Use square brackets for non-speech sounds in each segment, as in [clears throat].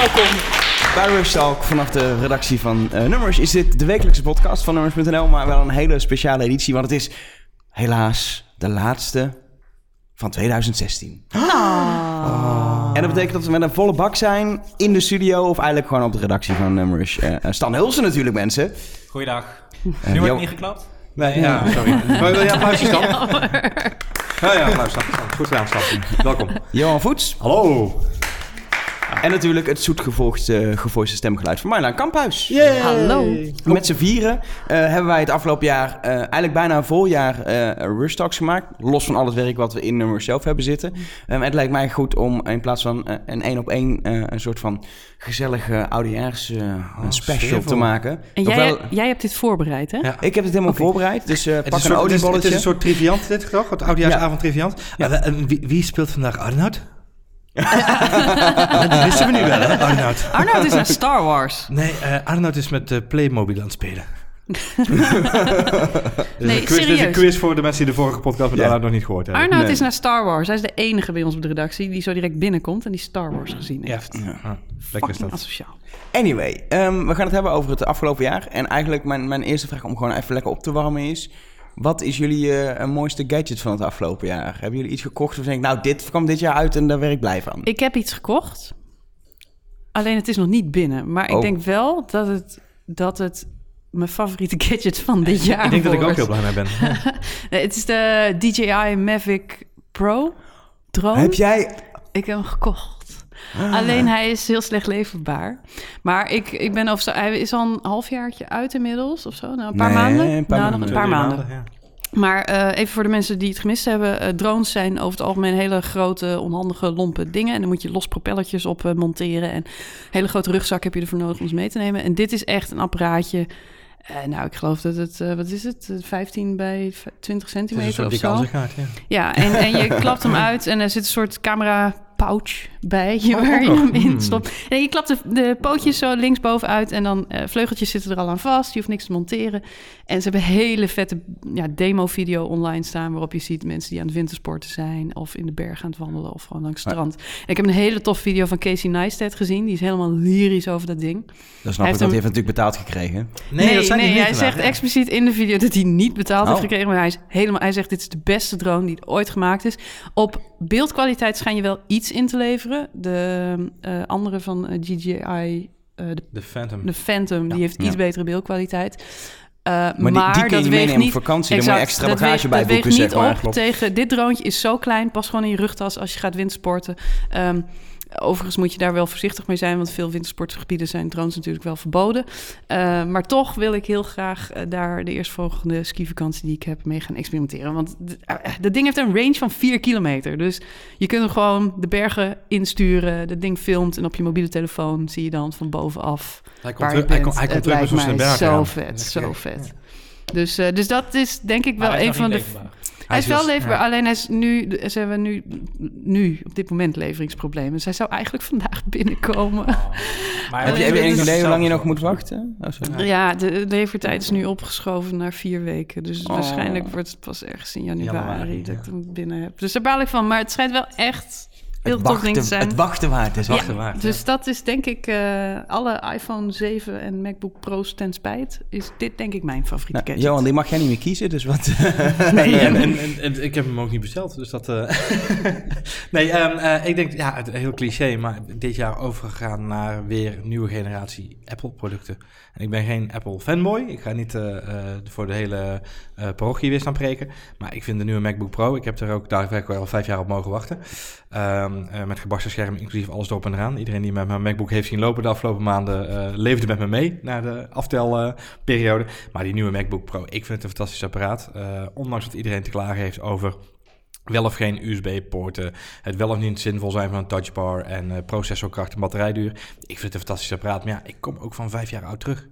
welkom bij Rush Talk vanaf de redactie van uh, Nummers. Is dit de wekelijkse podcast van Nummers.nl, maar wel een hele speciale editie, want het is helaas de laatste van 2016. Oh. En dat betekent dat we met een volle bak zijn in de studio of eigenlijk gewoon op de redactie van Nummers. Uh, Stan Hulsen natuurlijk, mensen. Goeiedag. Uh, nu wordt niet geklapt? Nee, ja, sorry. [laughs] Wil je applausje, Stan? Ja, ja, applaus, Goed gedaan, Stan. Welkom. Johan Voets. Hallo. En natuurlijk het zoetgevoegde gevoiste stemgeluid van Marlaan Kamphuis. Yay. Hallo. Met z'n vieren uh, hebben wij het afgelopen jaar uh, eigenlijk bijna een vol jaar uh, Rush Talks gemaakt. Los van al het werk wat we in nummer zelf hebben zitten. Um, het lijkt mij goed om in plaats van een één op één een soort van gezellige oudejaars oh, special te maken. En jij, wel... jij hebt dit voorbereid, hè? Ja. Ik heb het helemaal okay. voorbereid, dus pak een, een oliebolletje. Het is een soort triviant dit, toch? Het oudejaarsavond triviant. Ja. En wie, wie speelt vandaag Arnoud? [laughs] dat wisten we nu wel, hè, Arnoud? Arnoud is naar Star Wars. Nee, uh, Arnoud is met uh, Playmobil aan het spelen. [laughs] nee, quiz, serieus. een quiz voor de mensen die de vorige podcast met ja. Arnoud nog niet gehoord hebben. Arnoud nee. is naar Star Wars. Hij is de enige bij ons op de redactie die zo direct binnenkomt en die Star Wars gezien heeft. Ja, ja. lekker is dat. asociaal. Anyway, um, we gaan het hebben over het afgelopen jaar. En eigenlijk mijn, mijn eerste vraag om gewoon even lekker op te warmen is... Wat is jullie uh, mooiste gadget van het afgelopen jaar? Hebben jullie iets gekocht of denk ik, nou, dit kwam dit jaar uit en daar werk ik blij van? Ik heb iets gekocht. Alleen het is nog niet binnen. Maar oh. ik denk wel dat het, dat het mijn favoriete [laughs] gadget van dit jaar Ik denk wordt. dat ik ook heel blij mee ben. [laughs] nee, het is de DJI Mavic Pro drone. Heb jij... Ik heb hem gekocht. Ah. Alleen hij is heel slecht leverbaar. Maar ik, ik ben over hij is al een halfjaartje uit inmiddels of zo. Nou, een paar nee, maanden. Een paar nou, maanden. nog een paar maanden. maanden ja. Maar uh, even voor de mensen die het gemist hebben. Uh, drones zijn over het algemeen hele grote, onhandige, lompe dingen. En dan moet je los propellertjes op uh, monteren. En een hele grote rugzak heb je ervoor nodig om ze mee te nemen. En dit is echt een apparaatje. Uh, nou, ik geloof dat het, uh, wat is het, 15 bij 20 centimeter of zo. Gaat, ja. ja, en, en je klapt hem [laughs] uit en er zit een soort camera pouch bij je waar je hem in stopt. En je klapt de, de pootjes zo linksbovenuit en dan uh, vleugeltjes zitten er al aan vast. Je hoeft niks te monteren. En ze hebben hele vette ja, demo-video online staan waarop je ziet mensen die aan het wintersporten zijn of in de berg aan het wandelen of gewoon langs het strand. En ik heb een hele tof video van Casey Neistat gezien. Die is helemaal lyrisch over dat ding. Dat snap ik, dat hij heeft natuurlijk betaald gekregen. Nee, nee, dat zijn nee niet hij zegt ja. expliciet in de video dat hij niet betaald Oh. heeft gekregen. Maar hij, is helemaal, hij zegt dit is de beste drone die ooit gemaakt is. Op beeldkwaliteit schijn je wel iets in te leveren. De uh, andere van DJI, uh, de, De Phantom. de Phantom, die heeft ja. iets betere beeldkwaliteit. Uh, Maar, maar, die, die kun je dat meenemen niet, op vakantie, exact, moet je extra bagage weegt, bij dat boeken, weegt niet zeg maar. op Klopt. tegen... Dit droontje is zo klein, pas gewoon in je rugtas als je gaat windsporten. Um, Overigens moet je daar wel voorzichtig mee zijn, want veel wintersportgebieden zijn drones natuurlijk wel verboden. Uh, maar toch wil ik heel graag uh, daar de eerstvolgende skivakantie die ik heb mee gaan experimenteren. Want uh, dat ding heeft een range van 4 kilometer. Dus je kunt hem gewoon de bergen insturen. Dat ding filmt en op je mobiele telefoon zie je dan van bovenaf Hij waar komt je terug, hij bent. komt, hij komt Het terug lijkt met zo'n mij berg zo aan. vet, zo vet. Dus, uh, dus dat is denk ik wel een van de... Hij is wel leverbaar, ja. alleen hij is nu, ze hebben nu, nu op dit moment leveringsproblemen. Dus hij zou eigenlijk vandaag [laughs] binnenkomen. Oh. Maar Heb je, enig idee hoe lang je nog moet wachten? Oh, sorry. Ja, de levertijd is nu opgeschoven naar vier weken. Dus Oh. waarschijnlijk wordt het pas ergens in januari, Januari, dat ik ja. hem binnen heb. Dus daar baal ik van. Maar het schijnt wel echt het, wachten, zijn. het wachten waard is. Wachten waard. Dus dat is denk ik uh, alle iPhone 7 en MacBook Pro's ten spijt. Is dit denk ik mijn favoriete Nou, gadget. Johan, die mag jij niet meer kiezen, dus wat... [laughs] [laughs] Nee, en, en, en, en ik heb hem ook niet besteld, dus dat... Uh... [laughs] nee, um, uh, ik denk, ja, het, heel cliché, maar dit jaar overgegaan naar weer nieuwe generatie Apple-producten. En ik ben geen Apple-fanboy, ik ga niet uh, voor de hele parochie weer staan preken, maar ik vind de nieuwe MacBook Pro, ik heb er ook daadwerkelijk al vijf jaar op mogen wachten. Um, met gebarsten scherm, inclusief alles erop en eraan. Iedereen die met mijn MacBook heeft zien lopen de afgelopen maanden, leefde met me mee naar de aftelperiode. maar die nieuwe MacBook Pro, ik vind het een fantastisch apparaat. Uh, ondanks dat iedereen te klagen heeft over wel of geen USB-poorten, het wel of niet zinvol zijn van een touchbar en uh, processorkracht en batterijduur. Ik vind het een fantastisch apparaat, maar ja, ik kom ook van vijf jaar oud terug.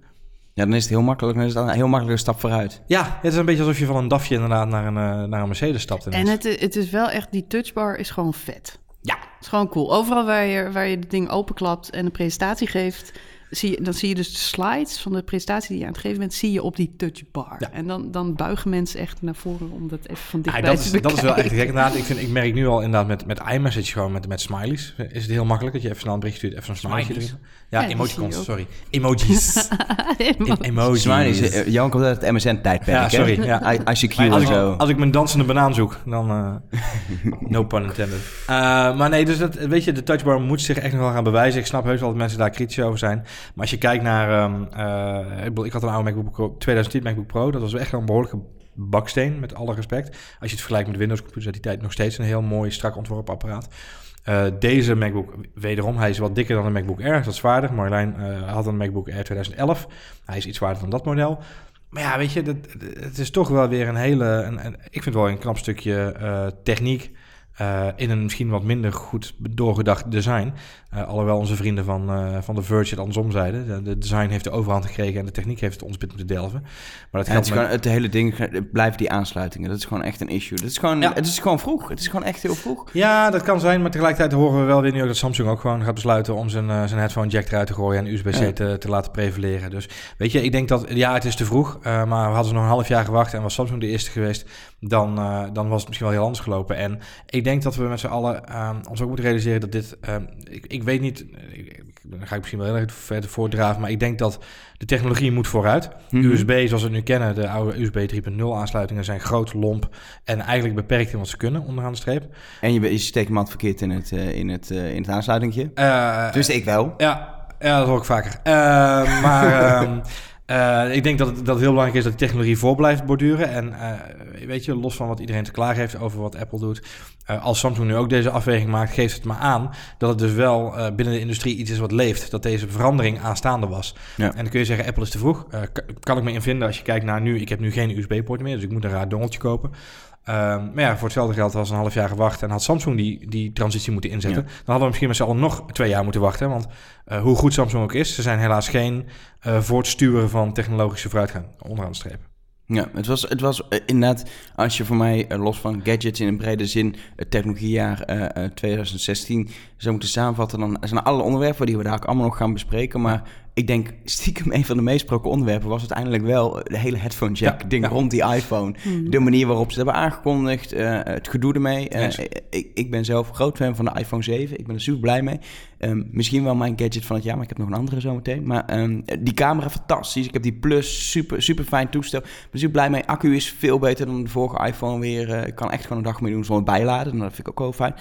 Ja, dan is het heel makkelijk. Dan is het een heel makkelijke stap vooruit. Ja, het is een beetje alsof je van een DAFje inderdaad naar een, uh, naar een Mercedes stapt. En het, het is wel echt, die touchbar is gewoon vet. Ja. Het is gewoon cool. Overal waar je, waar je het ding openklapt en een presentatie geeft, zie je, dan zie je dus de slides van de presentatie die je aan het geven bent, zie je op die touchbar. Ja. En dan, dan buigen mensen echt naar voren om dat even van Ja, dichtbij dat, te is, dat is wel echt gek inderdaad. Ik, vind, ik merk nu al inderdaad met, met iMessage gewoon met, met smileys. Is het heel makkelijk dat je even snel een bericht stuurt, even zo'n smiley erin. Ja, Ja, emoticons, sorry. Emojis. [laughs] Em- emojis. Smiley is, eh, Jan komt uit het MSN-tijdperk, Ja, hè? sorry, ja. I- ICQ Maar en als, ik, zo. als ik mijn dansende banaan zoek, dan... eh, [laughs] no pun intended. Eh, maar nee, dus dat, weet je, de touchbar moet zich echt nog wel gaan bewijzen. Ik snap heus wel dat mensen daar kritisch over zijn. Maar als je kijkt naar... ehm, eh, ik, had een oude MacBook Pro, 2010 MacBook Pro. Dat was echt een behoorlijke baksteen, met alle respect. Als je het vergelijkt met Windows-computers uit die tijd... nog steeds een heel mooi, strak ontworpen apparaat. Eh, deze MacBook, wederom, hij is wat dikker dan een MacBook Air. Dat is zwaarder. Marjolein eh, had een MacBook Air 2011. Hij is iets zwaarder dan dat model. Maar ja, weet je, het is toch wel weer een hele... Een, ik vind wel een knap stukje techniek... in een misschien wat minder goed doorgedacht design. Eh, alhoewel onze vrienden van, eh, van The Verge het andersom zeiden. De, de design heeft de overhand gekregen en de techniek heeft het ons bit moeten delven. Maar dat Ja, het, geldt is met- gewoon, het hele ding blijven die aansluitingen. Dat is gewoon echt een issue. Dat is gewoon, Ja. Het is gewoon vroeg. Het is gewoon echt heel vroeg. Ja, dat kan zijn, maar tegelijkertijd horen we wel weer nu ook dat Samsung ook gewoon gaat besluiten om zijn, eh, zijn headphone jack eruit te gooien en USB-C Ja. te, te laten prevaleren. Dus weet je, ik denk dat, ja, het is te vroeg, maar hadden ze nog een half jaar gewacht en was Samsung de eerste geweest, dan, dan was het misschien wel heel anders gelopen. En ik denk dat we met z'n allen eh, ons ook moeten realiseren dat dit, eh, ik, ik weet niet, dan ga ik misschien wel heel erg verder voordraven, maar ik denk dat de technologie moet vooruit. Mhm. USB zoals we het nu kennen, de oude USB 3.0 aansluitingen zijn groot, lomp en eigenlijk beperkt in wat ze kunnen onderaan de streep. En je, je steekt hem altijd verkeerd in het, eh, in het, eh, in het aansluitingje. Eh, Dus ik wel. Ja, ja, dat hoor ik vaker. Maar [laughs] ehm, eh, ik denk dat het, dat het heel belangrijk is dat de technologie voor blijft borduren. En eh, weet je, los van wat iedereen te klaar heeft over wat Apple doet. eh, als Samsung nu ook deze afweging maakt, geeft het maar aan dat het dus wel binnen de industrie iets is wat leeft. Dat deze verandering aanstaande was. Ja. En dan kun je zeggen, Apple is te vroeg. Ka- kan ik me in vinden als je kijkt naar nu. Ik heb nu geen USB-poort meer, dus ik moet een raar dongeltje kopen. Ehm, maar ja, voor hetzelfde geld was een half jaar gewacht en had Samsung die, die transitie moeten inzetten. Dan hadden we misschien met z'n allen nog twee jaar moeten wachten. Want eh, hoe goed Samsung ook is, ze zijn helaas geen eh voortstuwen van technologische vooruitgang onderaan de streep. Ja, het was, het was eh, inderdaad, als je voor mij los van gadgets in een brede zin het technologiejaar eh, eh, 2016 zou moeten samenvatten, dan zijn alle onderwerpen die we daar ook allemaal nog gaan bespreken. Maar ik denk stiekem een van de meest besproken onderwerpen was uiteindelijk wel de hele headphone jack Ja, ding ja. rond die iPhone. Mhm. De manier waarop ze het hebben aangekondigd, eh, het gedoe ermee. Eh, ik, ik ben zelf groot fan van de iPhone 7. Ik ben er super blij mee. Ehm, misschien wel mijn gadget van het jaar, maar ik heb nog een andere zometeen. Maar ehm, die camera fantastisch. Ik heb die Plus, super, super fijn toestel. Ik ben super blij mee. Accu is veel beter dan de vorige iPhone weer. Eh, ik kan echt gewoon een dag mee doen zonder bijladen. Dat vind ik ook wel fijn.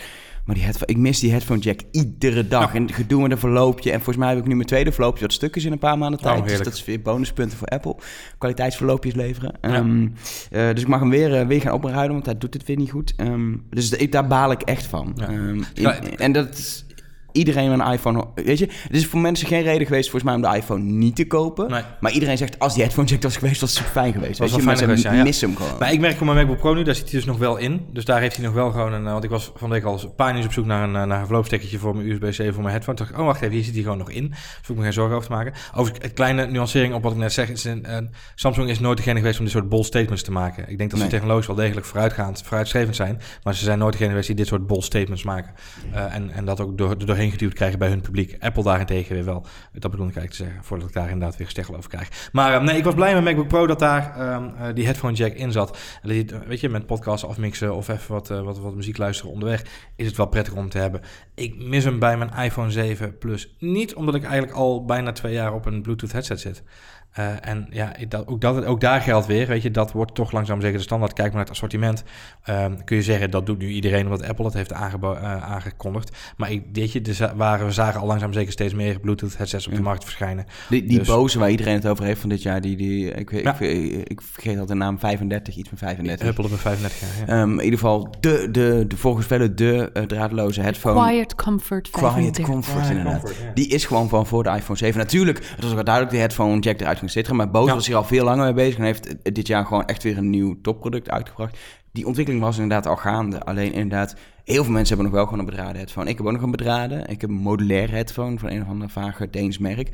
Maar die headphone, ik mis die headphone jack iedere dag. En gedoe met een verloopje. En volgens mij heb ik nu mijn tweede verloopje wat stuk is in een paar maanden tijd. dus dat is weer bonuspunten voor Apple. Kwaliteitsverloopjes leveren. Ja. Ehm, eh, dus ik mag hem weer, eh, weer gaan opruimen, want hij doet het weer niet goed. Ehm, dus de- daar baal ik echt van. Ja. Ehm, Ja. in- en dat is iedereen met een iPhone... Weet je, het is voor mensen geen reden geweest volgens mij om de iPhone niet te kopen. Nee. Maar iedereen zegt, als die headphone jack was geweest, was het super fijn geweest. Was weet je, fijn mensen geweest, ja, ja. missen hem gewoon. Maar ik merk op mijn MacBook Pro nu, daar zit hij dus nog wel in. Dus daar heeft hij nog wel gewoon een... eh, Want ik was van de week al een paar op zoek naar een, eh, naar een verloopstekkertje voor mijn USB-C voor mijn headphone. Toen dacht ik, oh wacht even, hier zit hij gewoon nog in. Dus hoef ik me geen zorgen over te maken. Over een kleine nuancering op wat ik net zeg. Is een, een- Samsung is nooit degene geweest om dit soort bold statements te maken. Ik denk dat ze Nee. technologisch wel degelijk vooruitgaand, vooruitstrevend zijn. Maar ze zijn nooit degene geweest die dit soort bold statements maken. Eh, en, en dat ook door, doorheen geduwd krijgen bij hun publiek. Apple daarentegen weer wel. Dat bedoel ik eigenlijk te zeggen, voordat ik daar inderdaad weer gesteggel over krijg. Maar eh, nee, ik was blij met MacBook Pro dat daar ehm, eh, die headphone jack in zat. En dat het, weet je, met podcasts afmixen of even wat, eh, wat, wat muziek luisteren onderweg, is het wel prettig om te hebben. Ik mis hem bij mijn iPhone 7 Plus. Niet omdat ik eigenlijk al bijna twee jaar op een Bluetooth headset zit. Eh, en ja, dat, ook, dat, ook daar geldt weer, weet je, dat wordt toch langzaam zeker de standaard. Kijk maar naar het assortiment. Ehm, kun je zeggen, dat doet nu iedereen omdat Apple het heeft aangebo- eh, aangekondigd. Maar ik, weet je, er waren, we zagen al langzaam zeker steeds meer Bluetooth headsets op de markt verschijnen. Die, die Dus- boze waar iedereen het over heeft van dit jaar, die, die, ik, Ja. ik, ik vergeet al de naam 35, iets van 35. Huppel op een 35 jaar. Ja. Ehm, in ieder geval de, de, de volgens velen de eh, draadloze headphone. Quiet Comfort Quiet 35. Comfort, inderdaad. Comfort, ja. Die is gewoon van voor de iPhone 7. Natuurlijk, het was ook wel duidelijk de headphone jack eruit zitten. Maar Bose Ja. was hier al veel langer mee bezig. En heeft dit jaar gewoon echt weer een nieuw topproduct uitgebracht. Die ontwikkeling was inderdaad al gaande. Alleen inderdaad, heel veel mensen hebben nog wel gewoon een bedraden headphone. Ik heb ook nog een bedraden. Ik heb een modulair headphone van een of ander vage Deens merk.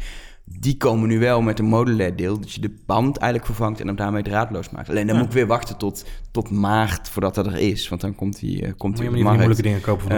Die komen nu wel met een modulair deel, dat je de band eigenlijk vervangt en hem daarmee draadloos maakt. Alleen dan Ja. moet ik weer wachten tot, tot maart voordat dat er is, want dan komt die, eh, komt Moet die je maar de niet moeilijke dingen kopen van de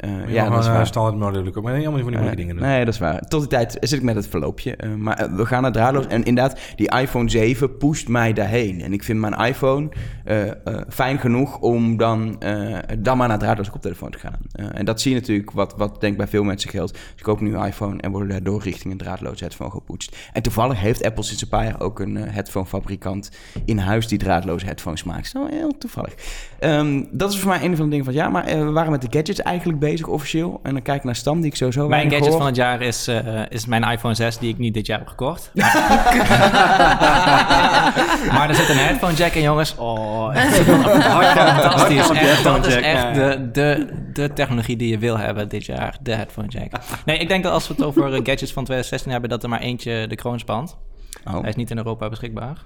Ehm, eh, ja, dat is waar. standaard module kopen. Maar helemaal niet van die moeilijke Eh, dingen doen. Nee, dat is waar. Tot die tijd zit ik met het verloopje. Eh, maar eh, we gaan naar draadloos. En inderdaad, die iPhone 7 pusht mij daarheen. En ik vind mijn iPhone eh, eh, fijn genoeg om dan, eh, dan maar naar draadloos koptelefoon te gaan. Eh, en dat zie je natuurlijk, wat, wat denk ik bij veel mensen geldt. Ze kopen nu een iPhone en worden daardoor richting een draadloos headphone gepoetst. En toevallig heeft Apple sinds een paar jaar ook een eh, headphone-fabrikant in huis die draadloze headphones maakt. Zo heel toevallig. Ehm, dat is voor mij een van de dingen van ja, maar eh, we waren met de gadgets eigenlijk bezig officieel. En dan kijk ik naar Stam, die ik sowieso Mijn gadget hoor. van het jaar is, eh, is mijn iPhone 6, die ik niet dit jaar heb gekocht. [laughs] [laughs] maar er zit een headphone jack in, jongens. Oh, fantastisch. Echt, dat is echt de, de, de technologie die je wil hebben dit jaar, de headphone jack. Nee, ik denk dat als we het over gadgets van 2016 hebben, dat er maar eentje de kroon spant. Oh, Hij is niet in Europa beschikbaar.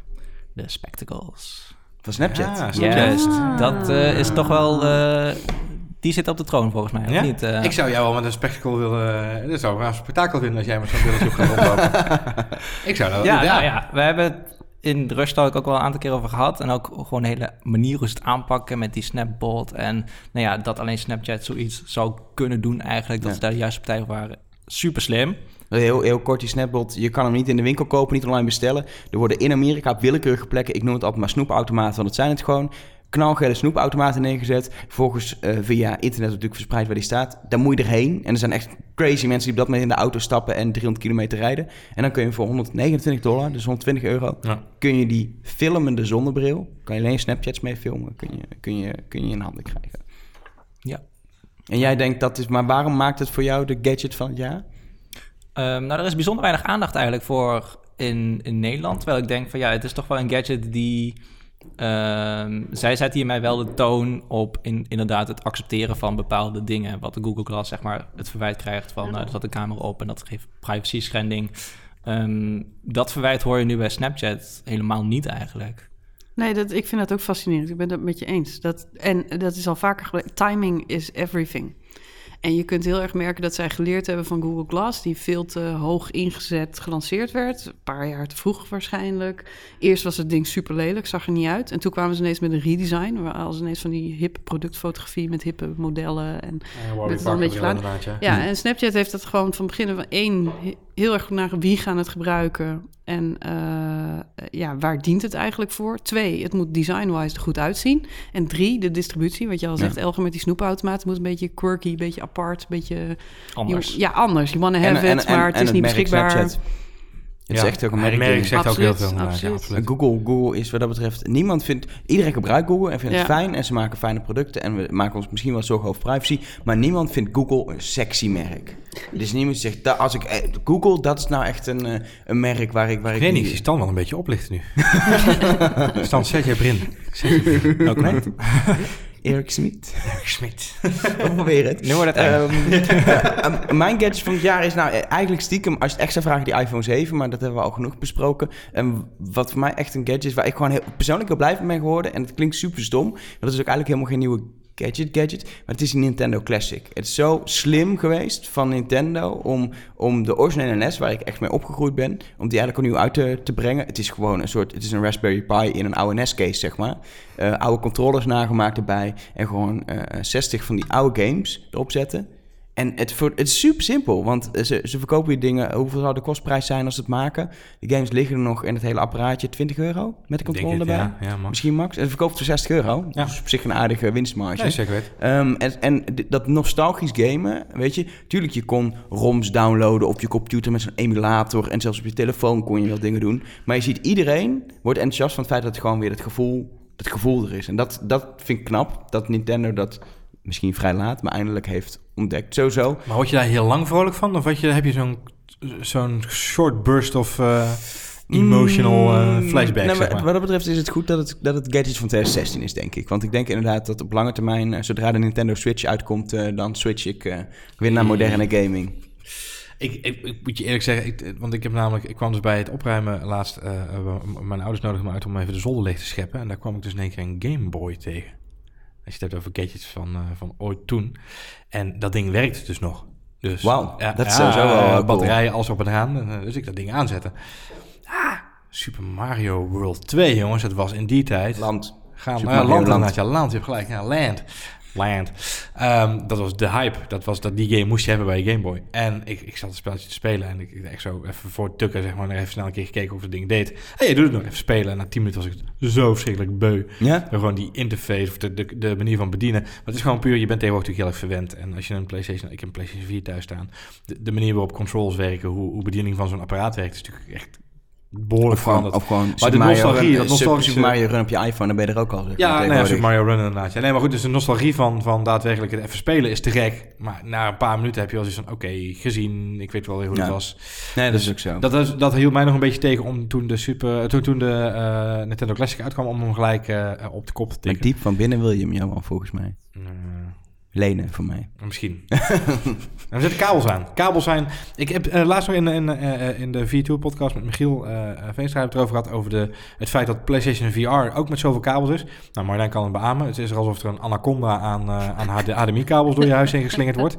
De spectacles. van Snapchat. Ja. Juist. Dat eh, is toch wel... eh, die zit op de troon volgens mij, of Ja? niet? eh? Ik zou jou wel met een spectacle willen... Dat zou ik wel een spektakel vinden als jij met zo'n brilletje op gaat rondlopen. [laughs] ik zou dat... Ja, nou ja, we hebben het in de Rush Talk ook wel een aantal keer over gehad. En ook gewoon de hele manier hoe ze het aanpakken met die Snapbot. En nou ja, dat alleen Snapchat zoiets zou kunnen doen eigenlijk. Dat Ja. ze daar de juiste partij waren. Super slim. Heel, heel kort, die Snapbot. Je kan hem niet in de winkel kopen, niet online bestellen. Er worden in Amerika op willekeurige plekken, ik noem het altijd maar snoepautomaten, want het zijn het gewoon, knalgele snoepautomaten neergezet. Vervolgens eh, via internet natuurlijk verspreid waar die staat. Daar moet je erheen. En er zijn echt crazy mensen die op dat moment in de auto stappen en 300 kilometer rijden. En dan kun je voor 129 dollar, dus 120 euro, Ja. kun je die filmende zonnebril, kan je alleen Snapchats mee filmen, kun je, kun je, kun je in handen krijgen. Ja. En jij denkt dat is, maar waarom maakt het voor jou de gadget van het jaar? Ehm, nou, er is bijzonder weinig aandacht eigenlijk voor in, in Nederland. Terwijl ik denk van ja, het is toch wel een gadget die... ehm, zij zet hier mij wel de toon op in inderdaad het accepteren van bepaalde dingen. Wat de Google Glass zeg maar het verwijt krijgt van... nou, er zat de camera op en dat geeft privacy schending. Ehm, dat verwijt hoor je nu bij Snapchat helemaal niet eigenlijk. Nee, dat, ik vind dat ook fascinerend. Ik ben het met je eens. Dat, en dat is al vaker gebleken. Timing is everything. En je kunt heel erg merken dat zij geleerd hebben van Google Glass, die veel te hoog ingezet gelanceerd werd. Een paar jaar te vroeg waarschijnlijk. Eerst was het ding super lelijk, zag er niet uit. En toen kwamen ze ineens met een redesign. Waar als ineens van die hippe productfotografie met hippe modellen. En Warby is dan een beetje gedaan. ja. en Snapchat heeft dat gewoon van begin van één heel erg goed naar wie gaan het gebruiken en eh, ja, waar dient het eigenlijk voor? Twee, het moet design-wise er goed uitzien. En drie, de distributie, wat je al Ja. zegt, Elger met die snoepautomaat moet een beetje quirky, een beetje apart, een beetje Anders. ja anders. You wanna have it, maar het is niet beschikbaar. Snapchat. Het is Ja. echt ook een Het merk. zegt ook heel veel. Ja, absoluut. absoluut. Google, Google is wat dat betreft, niemand vindt, iedereen gebruikt Google en vindt het Ja. fijn en ze maken fijne producten en we maken ons misschien wel zorgen over privacy, maar niemand vindt Google een sexy merk. Dus niemand zegt, dat, als ik, eh, Google, dat is nou echt een, eh, een merk waar ik, waar Ik ik weet niet, ik niet- zie Stan wel een beetje oplichten nu. Stan, zet jij Brin. Ook niet. Erik Smit. Smit. [laughs] Probeer het. Nu wordt het. Ehm, eh, [laughs] eh, mijn gadget van het jaar is nou eh, eigenlijk stiekem, als je het extra vraagt, die iPhone 7, maar dat hebben we al genoeg besproken. En wat voor mij echt een gadget is waar ik gewoon heel, persoonlijk heel blij van ben geworden. En het klinkt super stom, maar dat is ook eigenlijk helemaal geen nieuwe gadget gadget, maar het is een Nintendo Classic. Het is zo slim geweest van Nintendo om, om de originele NES, waar ik echt mee opgegroeid ben, om die eigenlijk opnieuw uit te, te brengen. Het is gewoon een soort, het is een Raspberry Pi in een oude NES-case, zeg maar. Eh, oude controllers nagemaakt erbij en gewoon eh 60 van die oude games erop zetten. En het, het is super simpel, want eh, ze, ze verkopen die dingen. Hoeveel zou de kostprijs zijn als ze het maken? De games liggen er nog in het hele apparaatje 20 euro met de controle erbij. Ja, ja man. Misschien max. En ze verkoopt voor 60 euro. Ja. Dus op zich een aardige winstmarge. Zeker weten. Ehm, en en dat nostalgisch gamen, weet je, tuurlijk, je kon ROMs downloaden op je computer met zo'n emulator en zelfs op je telefoon kon je wel dingen doen. Maar je ziet iedereen wordt enthousiast van het feit dat het gewoon weer het gevoel, het gevoel er is. En dat, dat vind ik knap, dat Nintendo dat misschien vrij laat, maar eindelijk heeft ontdekt. Sowieso. Maar word je daar heel lang vrolijk van? Of je, heb je zo'n zo'n short burst of eh, emotional eh, Mm, flashback, nou, zeg maar? Wat dat betreft is het goed dat het, dat het gadget van 2016 is, denk ik. Want ik denk inderdaad dat op lange termijn, eh, zodra de Nintendo Switch uitkomt, dan switch ik weer naar moderne gaming. Ik, ik, ik moet je eerlijk zeggen, ik, want ik heb namelijk, ik kwam dus bij het opruimen laatst, mijn ouders nodigden me uit om even de zolder leeg te scheppen. En daar kwam ik dus in één keer een Game Boy tegen. Als je het hebt over gadgets van, eh, van ooit toen. En dat ding werkte dus nog. Dus, Wauw, dat is sowieso wel, eh, cool. Batterijen als op en aan. Eh, Dus ik dat ding aanzetten. Ah, Super Mario World 2, jongens. Het was in die tijd... Land. Gaan, Super Mario land, Land. inderdaad, ja, land. Je hebt gelijk. Ja, land. Land. Ehm, dat was de hype. Dat was, dat, die game moest je hebben bij je Game Boy. En ik, ik zat het spelletje te spelen en ik, echt zo even voor het tukken, zeg maar, even snel een keer gekeken hoe ik dat ding deed. Hé, je doet het nog even spelen. En na 10 minuten was ik zo verschrikkelijk beu. Ja? En gewoon die interface of de, de, de manier van bedienen. Maar het is gewoon puur, je bent tegenwoordig natuurlijk heel erg verwend. En als je een PlayStation, ik heb een PlayStation 4 thuis staan. De, de manier waarop controls werken, hoe, hoe bediening van zo'n apparaat werkt, is natuurlijk echt behoorlijk Of gewoon, veranderd. of gewoon Maar Super de nostalgie, Run, dat nostalgische- Super Mario Run op je iPhone, dan ben je er ook al. zeg Ja, nou ja. Super Mario Run inderdaad. Ja, nee, maar goed, dus de nostalgie van, van daadwerkelijk het even spelen is te gek. Maar na een paar minuten heb je wel zoiets van, oké, gezien, ik weet wel weer hoe Ja. het was. Nee, dat is Dus ook zo. Dat, is, dat hield mij nog een beetje tegen om toen de, super, toen, toen de eh, Nintendo Classic uitkwam, om hem gelijk eh, op de kop te maar tikken. diep van binnen wil je hem jou al, volgens mij. Eh, Lenen voor mij. Misschien. [laughs] er zitten kabels aan. Kabels zijn... Ik heb eh, laatst nog in, in, eh, in de V2-podcast met Michiel eh uh, Veenstra het erover gehad... over de, het feit dat PlayStation VR ook met zoveel kabels is. Nou, Marlijn kan het beamen. Het is er alsof er een anaconda aan, eh, aan HDMI-kabels door je huis heen geslingerd wordt.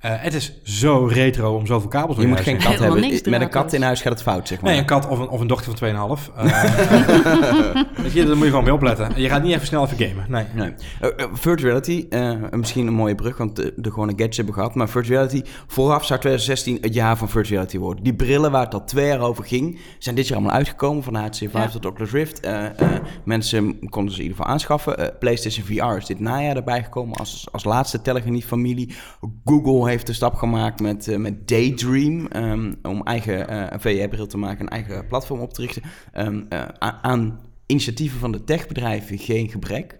Eh, het is zo retro om zoveel kabels door Je je, moet geen kat Helemaal hebben. niks Met een kat in huis gaat het fout, zeg maar. Nee, een kat of een, of een dochter van 2,5. Eh [laughs] weet je, daar moet je gewoon mee opletten. En je gaat niet even snel even gamen. Nee. Nee. Eh, eh, virtual reality, eh, misschien een mooie brug, want de, de gewone gadgets hebben gehad. Maar virtual reality, vooraf zou 2016 het jaar van virtual reality worden. Die brillen waar het al twee jaar over ging, zijn dit jaar allemaal uitgekomen. Van de HTC Vive Ja. tot Oculus Rift. Eh, eh, mensen konden ze in ieder geval aanschaffen. Eh, PlayStation VR is dit najaar erbij gekomen als, als laatste telegenie-familie. Google heeft de stap gemaakt met, eh, met Daydream ehm, om eigen eh, VR-bril te maken, een eigen platform op te richten. Ehm, eh, aan initiatieven van de techbedrijven geen gebrek.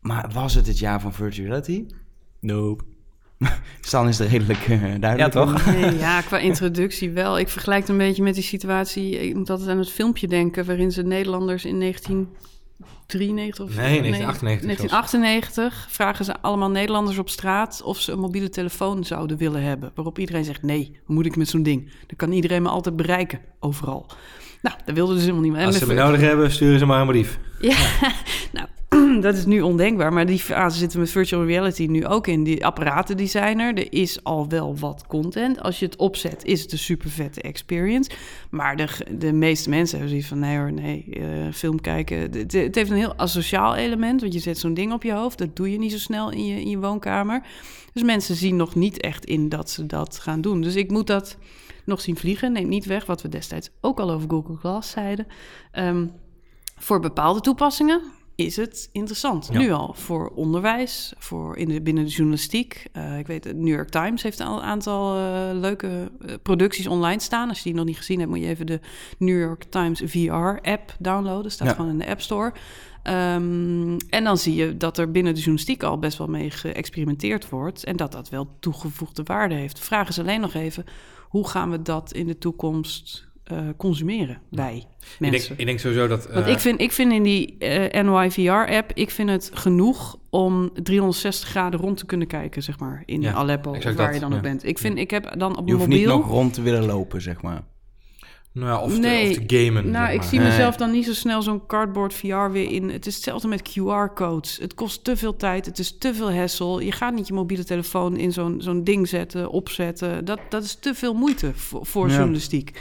Maar was het het jaar van virtual reality? Nope. [laughs] Stan is er redelijk eh, duidelijk. Ja, toch? Nee, [laughs] ja, qua introductie wel. Ik vergelijk het een beetje met die situatie. Ik moet altijd aan het filmpje denken waarin ze Nederlanders in 1993 of Nee, 1998 1998 vragen ze allemaal Nederlanders op straat of ze een mobiele telefoon zouden willen hebben. Waarop iedereen zegt: nee, hoe moet ik met zo'n ding? Dan kan iedereen me altijd bereiken, overal. Nou, dat wilden dus helemaal niet. En Als ze me nodig hebben, sturen ze maar een brief. ja, [laughs] nou, [clears throat] dat is nu ondenkbaar. Maar die fase zitten met virtual reality nu ook in. Die apparaten die er. Is al wel wat content. Als je het opzet, is het een super vette experience. Maar de, de meeste mensen hebben zoiets van... nee hoor, nee, eh, film kijken. Het, het heeft een heel asociaal element. Want je zet zo'n ding op je hoofd. Dat doe je niet zo snel in je, in je woonkamer. Dus mensen zien nog niet echt in dat ze dat gaan doen. Dus ik moet dat nog zien vliegen. Neemt niet weg wat we destijds ook al over Google Glass zeiden. Ehm, voor bepaalde toepassingen is het interessant. Ja. Nu al voor onderwijs, voor in de, binnen de journalistiek. Eh, ik weet, de New York Times heeft een aantal eh, leuke eh, producties online staan. Als je die nog niet gezien hebt, moet je even de New York Times VR-app downloaden. Staat Ja. gewoon in de App Store. Ehm, en dan zie je dat er binnen de journalistiek al best wel mee geëxperimenteerd wordt. En dat dat wel toegevoegde waarde heeft. De vraag is alleen nog even, hoe gaan we dat in de toekomst eh, consumeren, wij Ik mensen? denk, ik denk sowieso dat... Want eh, ik vind, ik vind in die eh NYVR-app, ik vind het genoeg om 360 graden rond te kunnen kijken, zeg maar, in Ja, Aleppo, of waar dat, je dan ja. ook bent. Ik vind, ik heb dan op Je mijn hoeft mobiel... niet nog rond te willen lopen, zeg maar. Nou ja, of, Nee. te, of te gamen. Nou, zeg ik maar. zie Nee. mezelf dan niet zo snel zo'n cardboard VR weer in. Het is hetzelfde met QR-codes. Het kost te veel tijd, het is te veel hassle. Je gaat niet je mobiele telefoon in zo'n zo'n ding zetten, opzetten. Dat, dat is te veel moeite voor, voor Ja. journalistiek.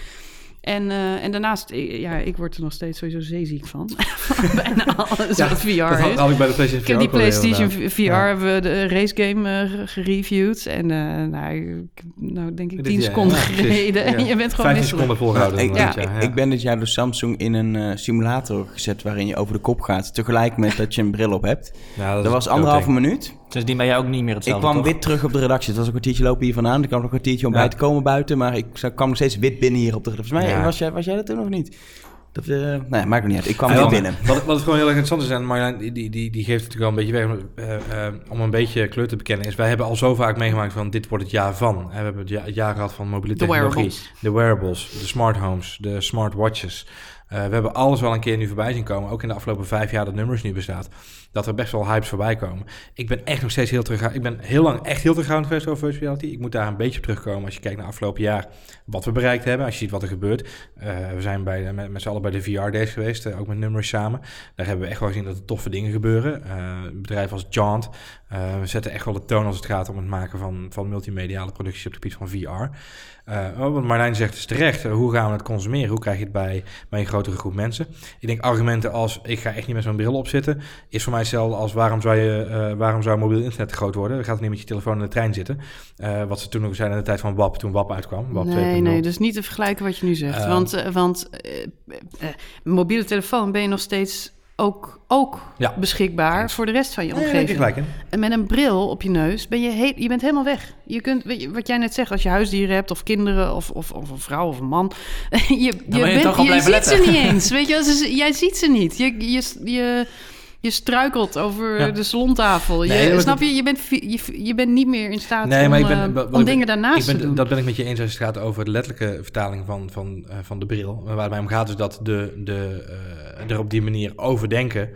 En, eh, en daarnaast, eh, ja, ik word er nog steeds sowieso zeeziek van. [laughs] Bijna alles Ja, wat VR dat had, ik bij de PlayStation Ik heb die wel PlayStation. VR, Ja. hebben we de race game eh, gereviewd. En eh, nou, ik- nou, denk ik 10 ja, seconden gereden. En [laughs] je bent gewoon 15 misselijk. seconden volgehouden. ik, ja, ik, ja. ik ben dit jaar door Samsung in een eh, simulator gezet waarin je over de kop gaat. Tegelijk met dat je een bril op hebt. Ja, Dat is was een anderhalve ding. minuut. Dus die ben jij ook niet meer Ik hetzelfde, kwam toch? wit terug op de redactie. Het was een kwartiertje lopen hier vandaan. Ik kwam nog een kwartiertje om Ja. bij te komen buiten. Maar ik kwam nog steeds wit binnen hier op de redactie. Volgens mij Ja. was, jij, was jij dat toen nog niet? Dat, eh nee, maakt niet uit. Ik kwam Ja, wat- binnen. Wat, wat het gewoon heel erg interessant is, en Marjolein die, die, die, die geeft het natuurlijk wel een beetje weg, eh, eh, om een beetje kleur te bekennen, is wij hebben al zo vaak meegemaakt van dit wordt het jaar van. En we hebben het ja- het jaar gehad van mobiele De technologie. wearables. De wearables, de smart homes, de smartwatches. Eh, we hebben alles wel een keer nu voorbij zien komen, ook in de afgelopen vijf jaar dat nummers nu bestaat. Dat er best wel hypes voorbij komen. Ik ben echt nog steeds heel terug. Ik ben heel lang echt heel terughoudend geweest over virtual reality. Ik moet daar een beetje op terugkomen als je kijkt naar afgelopen jaar wat we bereikt hebben. Als je ziet wat er gebeurt. Uh, we zijn bij, met, met z'n allen bij de VR-days geweest, uh, ook met nummers samen. Daar hebben we echt wel gezien dat er toffe dingen gebeuren. Uh, bedrijven als Jaunt, we zetten echt wel de toon als het gaat om het maken van, van multimediale producties op het gebied van VR. Uh, wat Marlijn zegt is terecht. hoe gaan we het consumeren? Hoe krijg je het bij, bij een grotere groep mensen? Ik denk argumenten als ik ga echt niet met zo'n bril opzitten, is voor mij hetzelfde als waarom zou, je, uh, waarom zou mobiel internet te groot worden? Dan gaat het niet met je telefoon in de trein zitten. Uh, wat ze toen ook zeiden in de tijd van WAP, toen WAP uitkwam. WAP nee, nee, dus niet te vergelijken wat je nu zegt. want want mobiele telefoon ben je nog steeds ook, ook ja. beschikbaar voor de rest van je omgeving. Nee, en met een bril op je neus ben je, he je bent helemaal weg. Je kunt, je, wat jij net zegt, als je huisdieren hebt of kinderen of, of, of een vrouw of een man, [laughs] je, je, je, bent, je, je ziet ze niet eens. Weet je, jij ziet ze niet. Je, je, je, je struikelt over Ja. de salontafel. Je, Nee, snap je? Je bent, je, je bent niet meer in staat Nee, om, maar ik ben- eh, om ik- dingen daarnaast ik ben, te doen. Dat ben ik met je eens als het gaat over de letterlijke vertaling van, van, eh, van de bril. Waar het mij om gaat is dat de, de, eh, er op die manier over denken.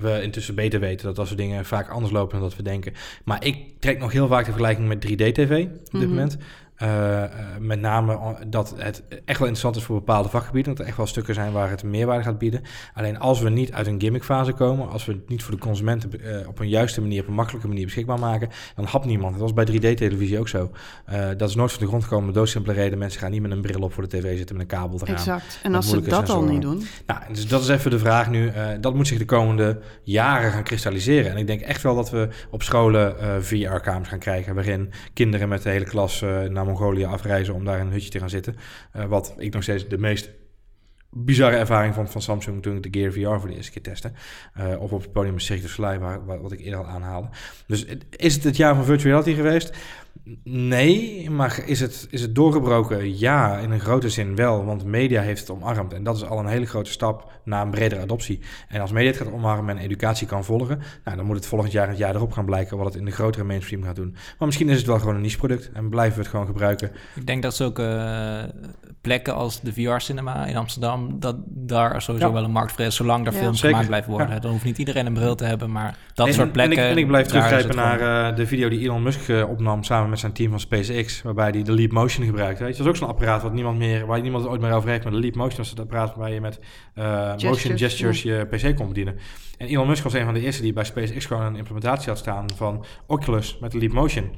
we intussen beter weten dat dat soort dingen vaak anders lopen dan dat we denken. Maar ik trek nog heel vaak de vergelijking met 3D-tv op dit Mhm. moment. Eh, met name dat het echt wel interessant is voor bepaalde vakgebieden. Dat er echt wel stukken zijn waar het meerwaarde gaat bieden. Alleen als we niet uit een gimmickfase komen, als we het niet voor de consumenten eh, op een juiste manier, op een makkelijke manier beschikbaar maken, dan hapt niemand. Dat was bij 3D-televisie ook zo. Eh, dat is nooit van de grond gekomen. Met doodsimpele reden. Mensen gaan niet met een bril op voor de tv zitten met een kabel eraan. Exact. En als ze dat al niet doen, Nou, dus dat is even de vraag nu. Dat moet zich de komende jaren gaan kristalliseren. En ik denk echt wel dat we op scholen VR-kamers gaan krijgen... waarin kinderen met de hele klas naar Mongolië afreizen... om daar in een hutje te gaan zitten. Eh, wat ik nog steeds de meest bizarre ervaring vond van Samsung... toen ik de Gear VR voor de eerste keer testte. Eh, of op het podium met Cirque wat ik eerder al aanhaalde. Dus is het het jaar van virtual reality geweest? Nee, maar is het, is het doorgebroken? Ja, in een grote zin wel, want media heeft het omarmd. En dat is al een hele grote stap naar een bredere adoptie. En als media het gaat omarmen en educatie kan volgen, nou, dan moet het volgend jaar en het jaar erop gaan blijken wat het in de grotere mainstream gaat doen. Maar misschien is het wel gewoon een niche product en blijven we het gewoon gebruiken. Ik denk dat zulke eh, plekken als de VR-cinema in Amsterdam, dat daar sowieso Ja. wel een markt voor is, zolang er Ja. films Zeker. gemaakt blijven worden. Ja. Dan hoeft niet iedereen een bril te hebben, maar dat en, soort plekken... En ik, en ik blijf daar teruggrijpen naar eh, de video die Elon Musk eh, opnam samen met zijn team van SpaceX, waarbij hij de Leap Motion gebruikte. Weet je, dat is ook zo'n apparaat wat niemand meer, waar niemand ooit meer over heeft, maar de Leap Motion was het apparaat waarbij je met eh, motion Gestures, gestures je PC kon bedienen. En Elon Musk was een van de eerste die bij SpaceX gewoon een implementatie had staan van Oculus met de Leap Motion.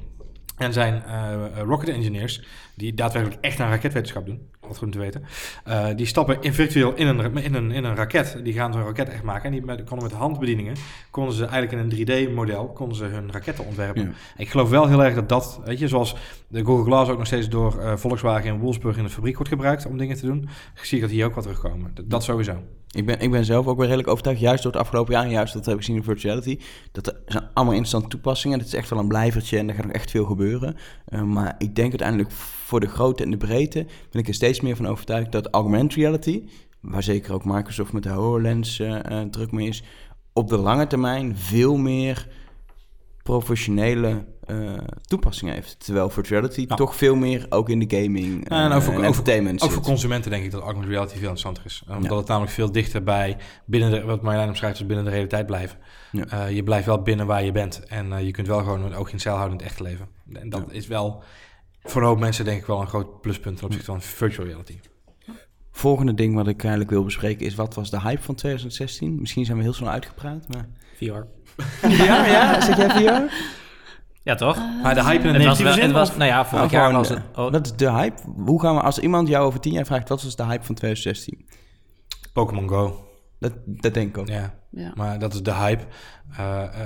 En zijn eh, rocket engineers, die daadwerkelijk echt aan raketwetenschap doen, wat goed te weten, eh, die stappen in virtueel in een, in, een, in een raket. Die gaan zo'n raket echt maken. En die met, konden met handbedieningen, konden ze eigenlijk in een 3D-model, konden ze hun raketten ontwerpen. Ja. Ik geloof wel heel erg dat dat, weet je, zoals de Google Glass ook nog steeds door eh, Volkswagen in Wolfsburg in de fabriek wordt gebruikt om dingen te doen, zie ik dat hier ook wat terugkomen. Dat, dat sowieso. Ik ben, ik ben zelf ook weer redelijk overtuigd, juist door het afgelopen jaar, en juist dat heb ik gezien in virtuality, dat er zijn allemaal interessante toepassingen. Het is echt wel een blijvertje en er gaat nog echt veel gebeuren. Uh, maar ik denk uiteindelijk voor de grootte en de breedte ben ik er steeds meer van overtuigd dat augmented reality, waar zeker ook Microsoft met de HoloLens uh, druk mee is, op de lange termijn veel meer professionele uh, toepassingen heeft. Terwijl virtuality Nou. toch veel meer ook in de gaming uh, en ook voor, en entertainment ook, ook voor consumenten denk ik dat augmented reality veel interessanter is. Omdat Ja. het namelijk veel dichter bij, binnen de, wat Marjolein omschrijft, is binnen de realiteit blijven. Ja. Uh, je blijft wel binnen waar je bent. En je kunt wel gewoon met oog in zeil houden in het echte leven. En dat is wel voor een hoop mensen denk ik wel een groot pluspunt ten opzichte van virtual reality. Volgende ding wat ik eigenlijk wil bespreken is... wat was de hype van 2016? Misschien zijn we heel snel uitgepraat, maar... VR. [laughs] ja, ja? Zit jij VR? Ja, toch? maar de hype in het was, wel, het was, nou ja, vorig Nou, jaar was het... Oh, Wat is de hype? Hoe gaan we, als iemand jou over tien jaar vraagt... wat was de hype van 2016? Pokémon Go. Dat, dat denk ik ook. Ja, Ja. maar dat is de hype. Uh, uh,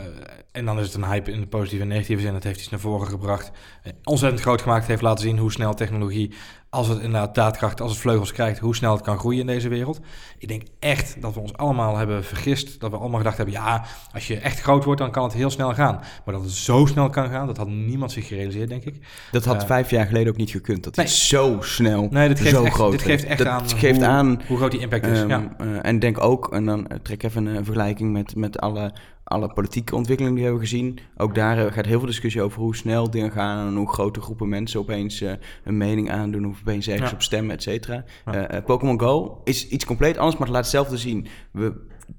en dan is het een hype in de positieve en negatieve zin. Het heeft iets naar voren gebracht. Uh, ontzettend groot gemaakt. heeft laten zien hoe snel technologie, als het inderdaad daadkracht, als het vleugels krijgt, hoe snel het kan groeien in deze wereld. Ik denk echt dat we ons allemaal hebben vergist. Dat we allemaal gedacht hebben, ja, als je echt groot wordt, dan kan het heel snel gaan. Maar dat het zo snel kan gaan, dat had niemand zich gerealiseerd, denk ik. Dat had Uh, vijf jaar geleden ook niet gekund. Dat nee. is zo snel, Nee, dit geeft zo echt, groot. dit geeft echt dat aan, geeft hoe, aan hoe groot die impact is. Um, ja. uh, en denk ook, en dan uh, trek even een vergelijking met, met alle, alle politieke ontwikkelingen die we hebben gezien. Ook daar uh, gaat heel veel discussie over hoe snel dingen gaan en hoe grote groepen mensen opeens uh, een mening aandoen of opeens ergens Ja. op stemmen, et cetera. Ja. Uh, Pokémon Go is iets compleet anders, maar het laat hetzelfde zien. We,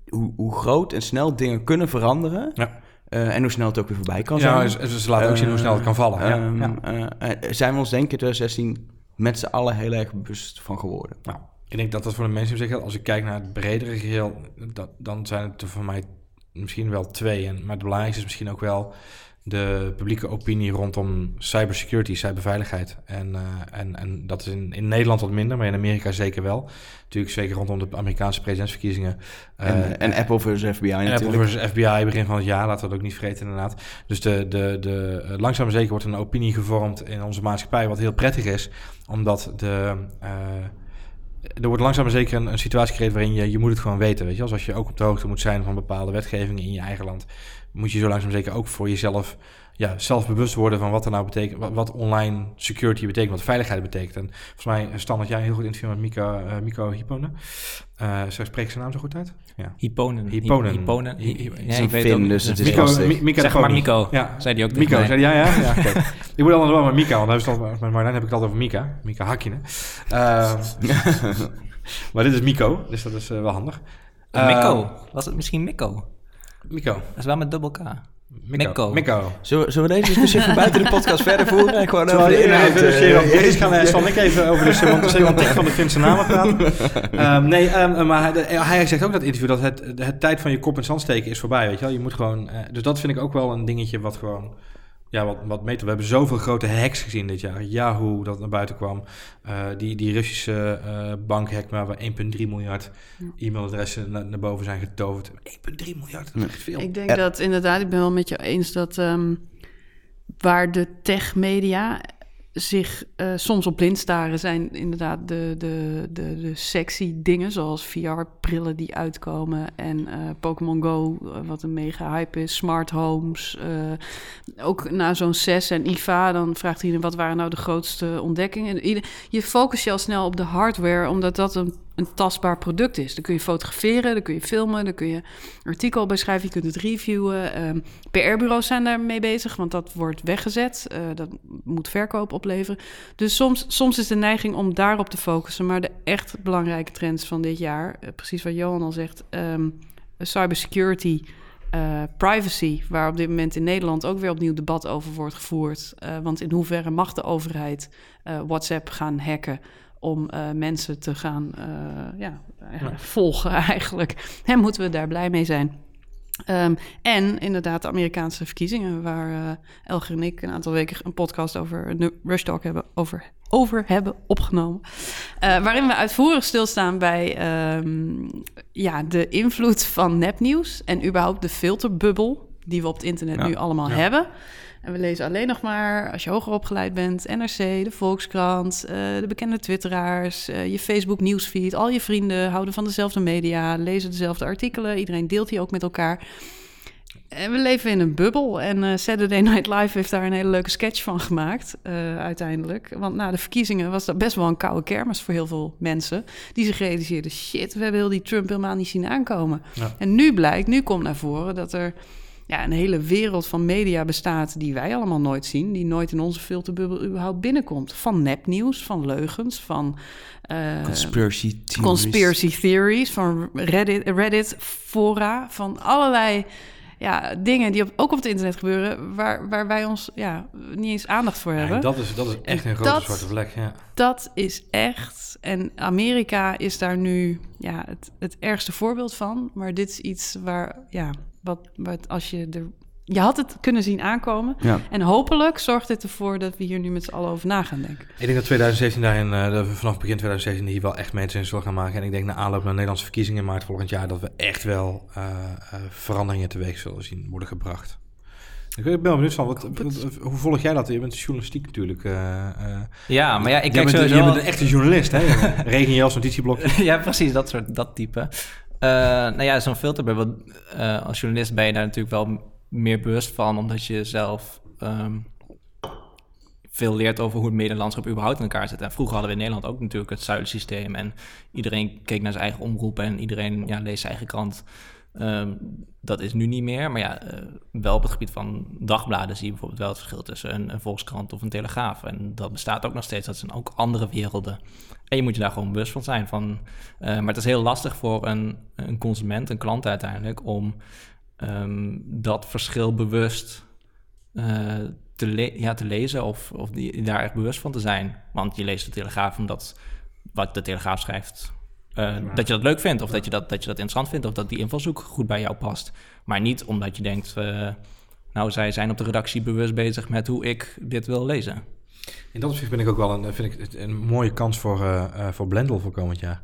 hoe, hoe groot en snel dingen kunnen veranderen. Ja. Eh, en hoe snel het ook weer voorbij kan Ja, zijn. ze, ze laten ook zien hoe snel het kan vallen. Ja, Ehm, ja. eh, eh, zijn we ons denk ik in 2016 met z'n allen heel erg bewust van geworden. Nou, ik denk dat dat voor de mensen zeggen, als ik kijk naar het bredere geheel, dat, dan zijn het er voor mij misschien wel twee. En, maar het belangrijkste is misschien ook wel de publieke opinie rondom cybersecurity, cyberveiligheid. En, eh, en, en dat is in, in Nederland wat minder, maar in Amerika zeker wel. Natuurlijk zeker rondom de Amerikaanse presidentsverkiezingen. En, Eh, en Apple versus FBI natuurlijk. Apple versus FBI begin van het jaar, laten we dat ook niet vergeten inderdaad. Dus de, de, de, eh, langzaam maar zeker wordt een opinie gevormd in onze maatschappij, wat heel prettig is. Omdat de, er wordt langzaam maar zeker een, een situatie gecreëerd waarin je, je moet het gewoon weten. Weet je? Als, als je ook op de hoogte moet zijn van bepaalde wetgevingen in je eigen land, moet je zo langzaam zeker ook voor jezelf ja, zelf bewust worden van wat er nou betekent, wat, wat online security betekent, wat veiligheid betekent. En volgens mij, Stan, had jij een heel goed interview met Mika, eh Miko Hipponen. Eh zo spreek ik zijn naam zo goed uit? Ja. Hyponen. Hyponen. Hyponen. Hy- hy- Ja, Het is een ik weet ook dus het is Mico- lastig. Mi- Mika Zeg maar. Mico, Ja. zei die ook Mico, mij. zei die, ja, ja? ja [laughs] oké. Ik moet anders wel met Mika, want al- met Marlijn heb ik het altijd over Mika. Mika Hakkinen. Ehm, [laughs] maar dit is Mico, dus dat is eh, wel handig. Mikko. Ehm, Was het misschien Mikko? Mico. Dat is wel met dubbel K. Mikko. Mico. Zullen, we- zullen we deze discussie even buiten de podcast verder voeren? En gewoon over de inhoud. eh, Deze gaan we, zal ik even over de semant- semantiek [laughs] van de Finse namen praten. [laughs] Ehm, nee, ehm, maar hij, hij zegt ook in dat interview dat het, het tijd van je kop in het zand steken is voorbij, weet je wel. Je moet gewoon, eh, dus dat vind ik ook wel een dingetje wat gewoon, ja, wat, wat meter. We hebben zoveel grote hacks gezien dit jaar. Yahoo, dat naar buiten kwam. Eh, die, die Russische eh bankhack waar we 1,3 miljard e-mailadressen naar, naar boven zijn getoverd. 1,3 miljard, dat is echt veel. Ik denk Ja. dat inderdaad, ik ben wel met je eens dat ehm, waar de techmedia zich eh, soms op blind staren, zijn inderdaad de, de, de, de sexy dingen, zoals VR-brillen die uitkomen en eh, Pokémon Go, eh, wat een mega hype is, smart homes. ook na zo'n CES en IFA, dan vraagt iedereen wat waren nou de grootste ontdekkingen. Je focus je al snel op de hardware, omdat dat een, een tastbaar product is. Dan kun je fotograferen, dan kun je filmen, dan kun je artikel bij schrijven, je kunt het reviewen. Ehm, PR-bureaus zijn daarmee bezig, want dat wordt weggezet. Eh, dat moet verkoop opleveren. Dus soms, soms is de neiging om daarop te focussen. Maar de echt belangrijke trends van dit jaar, eh, precies wat Johan al zegt, ehm, cybersecurity, eh, privacy, waar op dit moment in Nederland ook weer opnieuw debat over wordt gevoerd. Want in hoeverre mag de overheid WhatsApp gaan hacken? Om eh, mensen te gaan eh, ja, [laughs] eigenlijk volgen eigenlijk. En moeten we daar blij mee zijn. Ehm, en inderdaad de Amerikaanse verkiezingen... waar eh, Elger en ik een aantal weken een podcast over een Rush Talk hebben, over, over hebben opgenomen. Eh, waarin we uitvoerig stilstaan bij ehm, ja, de invloed van nepnieuws... en überhaupt de filterbubbel die we op het internet Ja. nu allemaal Ja. hebben... En we lezen alleen nog maar, als je hoger opgeleid bent, NRC, de Volkskrant, eh, de bekende twitteraars, eh, je Facebook nieuwsfeed. Al je vrienden houden van dezelfde media, lezen dezelfde artikelen. Iedereen deelt die ook met elkaar. En we leven in een bubbel. En eh, Saturday Night Live heeft daar een hele leuke sketch van gemaakt, uiteindelijk. Want na de verkiezingen was dat best wel een koude kermis voor heel veel mensen. Die zich realiseerden, shit, we hebben heel die Trump helemaal niet zien aankomen. Ja. En nu blijkt, nu komt naar voren dat er ja, een hele wereld van media bestaat die wij allemaal nooit zien, die nooit in onze filterbubbel überhaupt binnenkomt. Van nepnieuws, van leugens, van eh, Conspiracy theories. conspiracy theories, van Reddit, Reddit fora, van allerlei ja, dingen die op, ook op het internet gebeuren, waar, waar wij ons ja, niet eens aandacht voor hebben. en dat, is, dat is echt een grote Dat- zwarte vlek. Ja. Dat is echt. En Amerika is daar nu ja, het, het ergste voorbeeld van. Maar dit is iets waar, ja, wat, wat als je er. Je had het kunnen zien aankomen. Ja. En hopelijk zorgt dit ervoor dat we hier nu met z'n allen over na gaan denken. Ik denk dat 2017 daarin, eh, dat we vanaf begin 2017 hier wel echt mensen in zullen gaan maken. En ik denk na aanloop naar de Nederlandse verkiezingen in maart volgend jaar dat we echt wel eh, eh, veranderingen teweeg zullen zien worden gebracht. Ik ben wel benieuwd van, wat, wat- hoe volg jij dat? Je bent journalistiek natuurlijk. eh, eh. Ja, maar ja, ik kijk bent, sowieso... Je bent een echte journalist, hè? [laughs] Regenjas, notitieblokje. [laughs] ja, precies, dat soort, dat type. Eh, nou ja, zo'n filterbubbel, eh als journalist ben je daar natuurlijk wel meer bewust van, omdat je zelf ehm, veel leert over hoe het medielandschap überhaupt in elkaar zit. En vroeger hadden we in Nederland ook natuurlijk het zuilensysteem en iedereen keek naar zijn eigen omroep en iedereen ja, leest zijn eigen krant Ehm, dat is nu niet meer, maar ja, eh, wel op het gebied van dagbladen zie je bijvoorbeeld wel het verschil tussen een, Volkskrant of een Telegraaf. En dat bestaat ook nog steeds, dat zijn ook andere werelden. En je moet je daar gewoon bewust van zijn. Van, eh, maar het is heel lastig voor een, een consument, een klant uiteindelijk, om ehm, dat verschil bewust eh, te, ja, te lezen of, of die, daar echt bewust van te zijn. Want je leest de Telegraaf omdat wat de Telegraaf schrijft, eh, dat je dat leuk vindt, of dat, je dat, dat je dat interessant vindt, of dat die invalshoek goed bij jou past. Maar niet omdat je denkt, eh, nou, zij zijn op de redactie bewust bezig met hoe ik dit wil lezen. In dat opzicht ben ik ook wel een, vind ik een mooie kans voor, eh eh, voor Blendel voor komend jaar.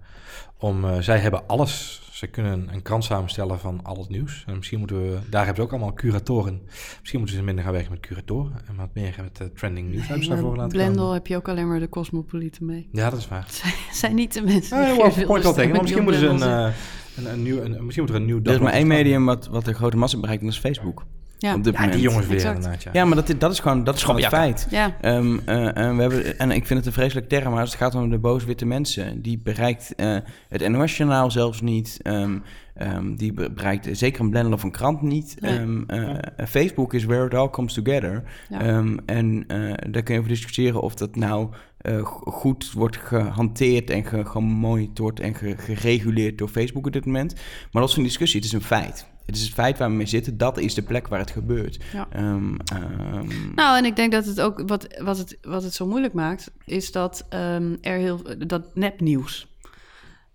Om, eh, zij hebben alles. Ze kunnen een krant samenstellen van al het nieuws. En misschien moeten we, daar hebben ze ook allemaal curatoren. Misschien moeten ze minder gaan werken met curatoren en wat meer met eh, trending nieuws hebben ze daarvoor laten Blendel komen. heb je ook alleen maar de cosmopolieten mee. Ja, dat is waar. [laughs] Zij zijn niet de mensen die ja, veel wel tegen. Maar misschien moeten ze een, eh, een, een nieuw, een, misschien moet er een nieuw Er is maar één medium wat, wat de grote massa bereikt, en dat is Facebook. Ja. Op dit Ja, moment. die jongens weer Exact. inderdaad. Ja. Ja, maar dat, dat is gewoon, dat is gewoon het feit. Ja, Ehm, eh, en, we hebben, en ik vind het een vreselijk term, maar als het gaat om de boze witte mensen, die bereikt eh, het NOS-journaal zelfs niet. ehm, ehm, die be- bereikt zeker een blendel of een krant niet. Nee. Ehm, eh, Facebook is where it all comes together. Ja. Ehm, en eh, daar kun je over discussiëren of dat nou eh, go- goed wordt gehanteerd en ge- gemonitord en ge- gereguleerd door Facebook op dit moment. Maar dat is een discussie, het is een feit. Het is het feit waar we mee zitten, dat is de plek waar het gebeurt. Ja. Ehm, ehm, Nou, en ik denk dat het ook wat, wat, het, wat het zo moeilijk maakt, is dat ehm, er heel dat nepnieuws.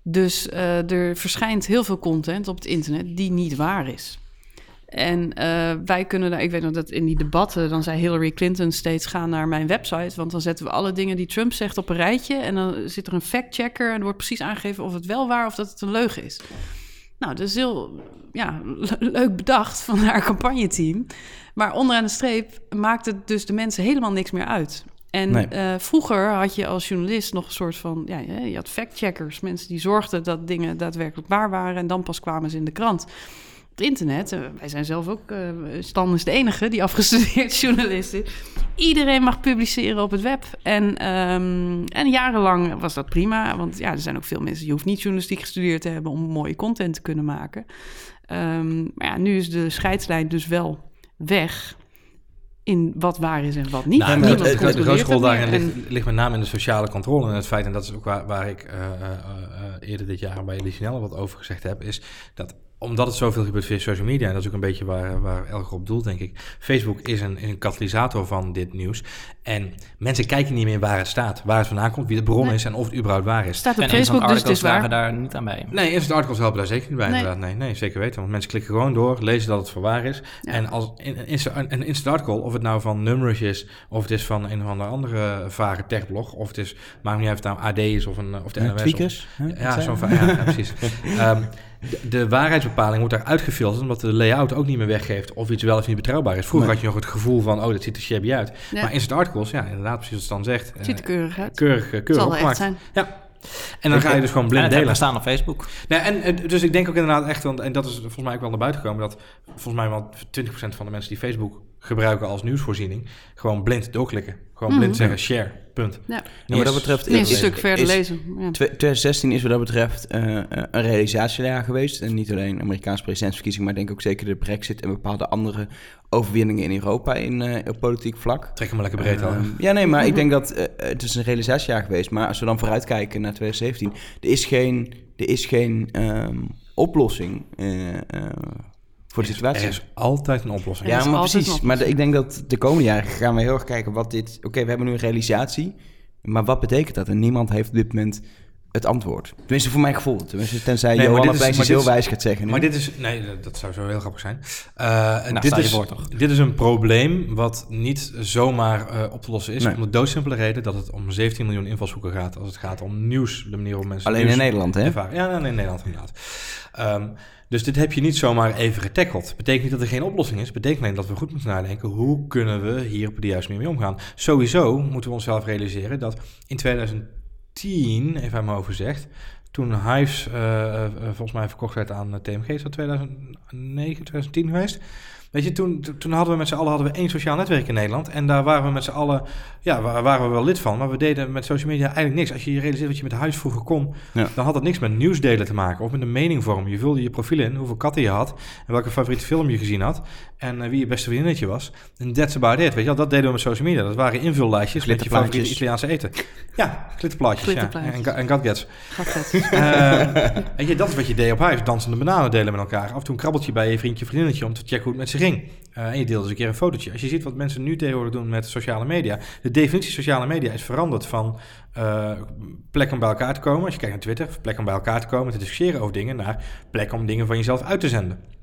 Dus eh, er verschijnt heel veel content op het internet die niet waar is. En eh, wij kunnen daar, ik weet nog dat in die debatten, dan zei Hillary Clinton steeds: ga naar mijn website. Want dan zetten we alle dingen die Trump zegt op een rijtje. En dan zit er een fact-checker en er wordt precies aangegeven of het wel waar of dat het een leugen is. Nou, dat is heel ja, le- leuk bedacht van haar campagneteam. Maar onderaan de streep maakt het dus de mensen helemaal niks meer uit. En Nee. eh, vroeger had je als journalist nog een soort van... Ja, je had fact-checkers, mensen die zorgden dat dingen daadwerkelijk waar waren... en dan pas kwamen ze in de krant. Het internet, eh, wij zijn zelf ook... eh, Stan is de enige die afgestudeerd [laughs] journalist is. Iedereen mag publiceren op het web. En, ehm, en jarenlang was dat prima. Want ja, er zijn ook veel mensen... je hoeft niet journalistiek gestudeerd te hebben... om mooie content te kunnen maken. Ehm, maar ja, nu is de scheidslijn dus wel weg in wat waar is en wat niet. Nou, het- het- het- de grootste rol daarin ligt, ligt met name in de sociale controle. En het feit, en dat is ook waar, waar ik eh, eerder dit jaar bij Lisinelle wat over gezegd heb, is dat omdat het zoveel gebeurt via social media, en dat is ook een beetje waar, waar Elger op doelt, denk ik. Facebook is een, een katalysator van dit nieuws. En mensen kijken niet meer waar het staat, waar het vandaan komt, wie de bron Nee. is en of het überhaupt waar is. staat op en instant Facebook, dus het is daar niet aan bij. Nee, instant articles helpen daar zeker niet bij Nee. inderdaad. Nee, nee, zeker weten. Want mensen klikken gewoon door, lezen dat het voor waar is. Ja. En als in- een insta- een, instant article, of het nou van Numrush is, of het is van een of andere andere vage techblog, of het is, maakt niet uit of het nou AD is of, een, of de NOS. tweakers. ja, zo'n ja, precies. [laughs] Ehm, de, de waarheidsbepaling wordt daar uitgefilterd, omdat de layout ook niet meer weggeeft of iets wel of niet betrouwbaar is. Vroeger Nee. had je nog het gevoel van, oh, dat ziet er shabby uit. Maar instant articles, ja, inderdaad, precies wat Stan zegt. Het ziet er eh, keurig uit. keurig, eh, Het keurig zal opgemaakt. zijn. Ja. En dan ga je dus gewoon blind het delen. gestaan op Facebook. Nee, en, en dus ik denk ook inderdaad echt, want, en dat is volgens mij ook wel naar buiten gekomen, dat volgens mij wel 20% van de mensen die Facebook gebruiken als nieuwsvoorziening, gewoon blind doorklikken. Gewoon blind Mhm. zeggen share, punt. Ja. Wat dat betreft is, een stuk verder is- lezen. Ja. 2016 is wat dat betreft eh, eh, een realisatiejaar geweest. En niet alleen Amerikaanse presidentsverkiezing, maar ik denk ook zeker de brexit en bepaalde andere overwinningen in Europa in, eh, op politiek vlak. Trek hem maar lekker breed al. Ehm, ja, nee, maar ik denk dat het is een realisatiejaar geweest. Maar als we dan vooruitkijken naar 2017, er is geen, er is geen ehm, oplossing eh, eh, voor de situatie. Er is altijd een oplossing. Ja, is maar precies. Maar de- ik denk dat de komende jaren gaan we heel erg kijken wat dit... Oké, we hebben nu een realisatie, maar wat betekent dat? En niemand heeft op dit moment het antwoord. Tenminste, voor mijn gevoel. Tenminste, tenzij Nee, Johan dit op iets heel dit wijs gaat zeggen. nu. Maar dit is, nee, dat- zou zo heel grappig zijn. Eh, dit, stel je is, voor toch. dit is een probleem wat niet zomaar eh, op te lossen is. Nee. Om de doodsimpele reden dat het om 17 miljoen invalshoeken gaat als het gaat om nieuws. De manier waarop mensen Alleen in Nederland, hè? ervaren. Ja, nee, in Nederland inderdaad. Ehm, dus dit heb je niet zomaar even getackled. Betekent niet dat er geen oplossing is. Betekent alleen dat we goed moeten nadenken. Hoe kunnen we hier op de juiste manier mee omgaan? Sowieso moeten we onszelf realiseren dat in 2010, even aan mijn over zegt... Toen Hives eh, eh, volgens mij verkocht werd aan eh, TMG, is dat 2009, 2010 geweest? Weet je, toen, to- toen hadden we met z'n allen hadden we één sociaal netwerk in Nederland. En daar waren we met z'n allen, ja, waar, waren we wel lid van. Maar we deden met social media eigenlijk niks. Als je je realiseert wat je met huis vroeger kon, Ja. dan had dat niks met nieuwsdelen te maken. Of met een meningvorm. Je vulde je profiel in, hoeveel katten je had. En welke favoriete film je gezien had. En eh, wie je beste vriendinnetje was. En that's about it. Weet je wel, dat deden we met social media. Dat waren invullijstjes met je favoriete. Italiaanse eten. Ja, glitterplaatjes. Ja. Glitterplaatjes. En, en gadgets. Vet. [laughs] Eh, weet je, dat is wat je deed op huis. Dansende bananen delen met elkaar. Af en toe een krabbeltje bij je vriendje, vriendinnetje om te checken hoe het met ze ging. Eh, en je deelde eens een keer een fotootje. Als je ziet wat mensen nu tegenwoordig doen met sociale media. De definitie sociale media is veranderd van eh, plek om bij elkaar te komen. Als je kijkt naar Twitter, plek om bij elkaar te komen, te discussiëren over dingen. Naar plek om dingen van jezelf uit te zenden.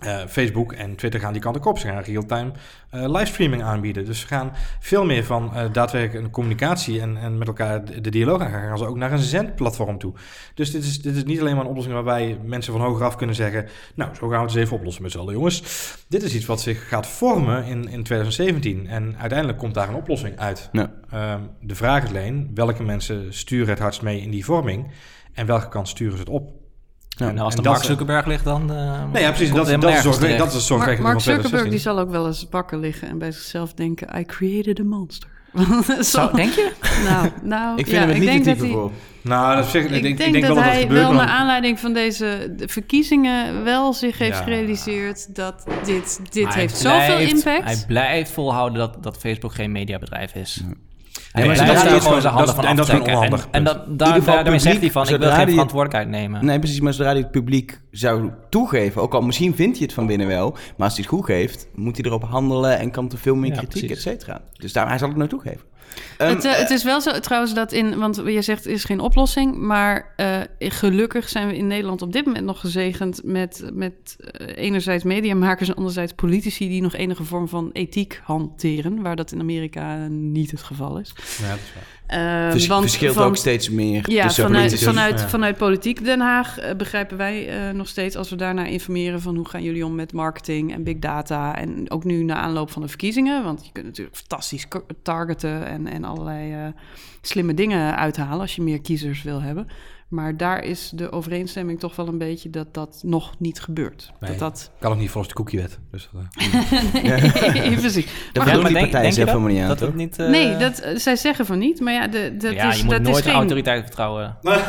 Eh, Facebook en Twitter gaan die kant ook op. Ze gaan real-time eh, livestreaming aanbieden. Dus ze gaan veel meer van eh, daadwerkelijk een communicatie en, en met elkaar de, de dialoog aan gaan. Gaan ze ook naar een zendplatform toe. Dus dit is, dit is niet alleen maar een oplossing waarbij mensen van hogeraf kunnen zeggen... nou, zo gaan we het eens even oplossen met z'n allen, jongens. Dit is iets wat zich gaat vormen in, in 2017. En uiteindelijk komt daar een oplossing uit. Ja. Ehm, de vraag is alleen, welke mensen sturen het hardst mee in die vorming... en welke kant sturen ze het op? En als en de Mark Zuckerberg ligt, dan... eh, Nee, ja, precies. Dat, het dat, is, terecht. dat is het Mark, zorgwekkende Mark van Zuckerberg 2016. die zal ook wel eens wakker liggen en bij zichzelf denken... I created a monster. [laughs] Zo, denk je? [laughs] Nou, nou Ik vind ja, hem het ik niet denk dat hij... voor. Nou, dat zeg, ik, Ik, denk, ik denk dat wel dat het hij gebeurt. wel naar aanleiding van deze de verkiezingen wel zich heeft Ja. gerealiseerd dat dit, dit heeft blijft- zoveel impact. Hij blijft volhouden dat, dat Facebook geen mediabedrijf is. Nee, maar dat is gewoon zijn handen van en dat is onhandig, En, en In daar, daarmee zegt hij van, ik wil geen verantwoordelijkheid nemen. Nee, precies. Maar zodra hij het publiek zou toegeven, ook al misschien vindt hij het van binnen wel, maar als hij het goed geeft, moet hij erop handelen en kan er veel meer Ja, kritiek, et cetera. Dus daar, hij zal het nou toegeven. Ehm, het, eh, het is wel zo trouwens dat in, want je zegt er is geen oplossing, maar eh, gelukkig zijn we in Nederland op dit moment nog gezegend met, met eh, enerzijds mediamakers en anderzijds politici die nog enige vorm van ethiek hanteren, waar dat in Amerika niet het geval is. Ja, dat is waar. Eh, vers- want verschilt van- ook steeds meer Ja, tussen vanuit, vanuit, Ja. vanuit politiek Den Haag eh, begrijpen wij eh, nog steeds als we daarna informeren van hoe gaan jullie om met marketing en big data. En ook nu na aanloop van de verkiezingen, want je kunt natuurlijk fantastisch targeten en, en allerlei eh, slimme dingen uithalen als je meer kiezers wil hebben. Maar daar is de overeenstemming toch wel een beetje dat dat nog niet gebeurt. Nee. Dat dat... Kan ook niet volgens de cookiewet. Dus, dat, eh. [laughs] nee, precies. Dat Maar doen goed, die partijen zelf helemaal niet aan, dat toch? niet... eh, Nee, dat, eh, zij zeggen van niet, maar ja, de, dat ja, is, je moet dat nooit is de geen... autoriteit vertrouwen. Nee,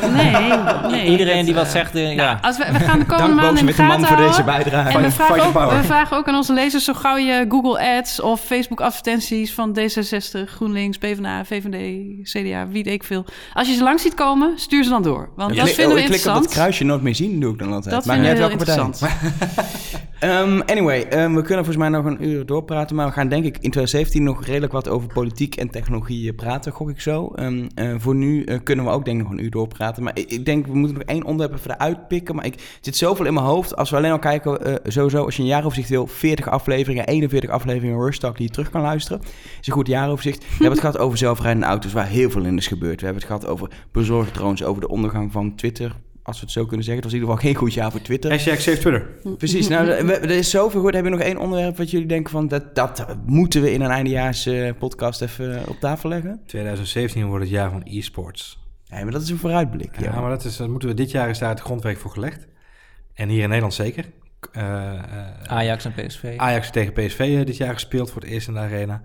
nee. Iedereen dat, die wat eh, zegt, eh, ja. Als we, we gaan de [laughs] komende maanden in de met de man gaten voor deze bijdrage. En we vragen, ook, we vragen ook aan onze lezers... zo gauw je Google Ads of Facebook advertenties... van D66, GroenLinks, PvdA, VVD, CDA, wie weet ik veel. Als je ze langs ziet komen, stuur ze dan door. Want Ik dat vinden oh, we ik klik op dat interessant. kruisje nooit meer zien, doe ik dan altijd. Dat Maakt vinden we niet heel uit welke partij. interessant. [laughs] Ehm, anyway, ehm, we kunnen volgens mij nog een uur doorpraten, maar we gaan denk ik in 2017 nog redelijk wat over politiek en technologie eh, praten, gok ik zo. Ehm, eh, voor nu eh, kunnen we ook denk ik nog een uur doorpraten, maar ik, ik denk we moeten nog één onderwerp even eruit pikken, maar ik zit zoveel in mijn hoofd. Als we alleen al kijken, eh, sowieso als je een jaaroverzicht wil, 40 afleveringen, 41 afleveringen Rush die je terug kan luisteren, is een goed jaaroverzicht. We hebben het gehad over zelfrijdende auto's, waar heel veel in is gebeurd. We hebben het gehad over bezorgdrones, over de ondergang van Twitter, als we het zo kunnen zeggen. Het was in ieder geval geen goed jaar voor Twitter. Hashtag save Twitter. Precies, nou, we- er is zoveel goed. Heb je nog één onderwerp wat jullie denken van... dat, dat moeten we in een eindejaars podcast even op tafel leggen? 2017 wordt het jaar van e-sports. Nee, maar dat is een vooruitblik. Ja, Ja, maar dat is, dat moeten we dit jaar is daar het grondwerk voor gelegd. En hier in Nederland zeker. Eh, eh, Ajax en PSV. Ajax tegen PSV eh, dit jaar gespeeld voor het eerst in de arena.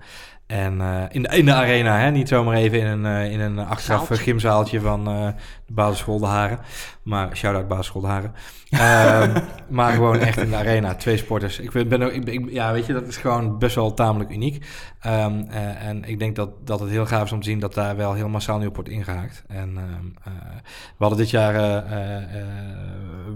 En eh, in, de, in de arena, hè? niet zomaar even in een, eh, in een achteraf Zaaltje. eh, gymzaaltje van de basisschool De Haren. Maar shout-out basisschool De Haren. Ehm, [laughs] maar gewoon echt in de arena, twee sporters. Ik ben, ben ook, ik, ja, weet je, dat is gewoon best wel tamelijk uniek. Ehm, eh, en ik denk dat, dat het heel gaaf is om te zien dat daar wel heel massaal nu op wordt ingehaakt. En ehm, eh, we hadden dit jaar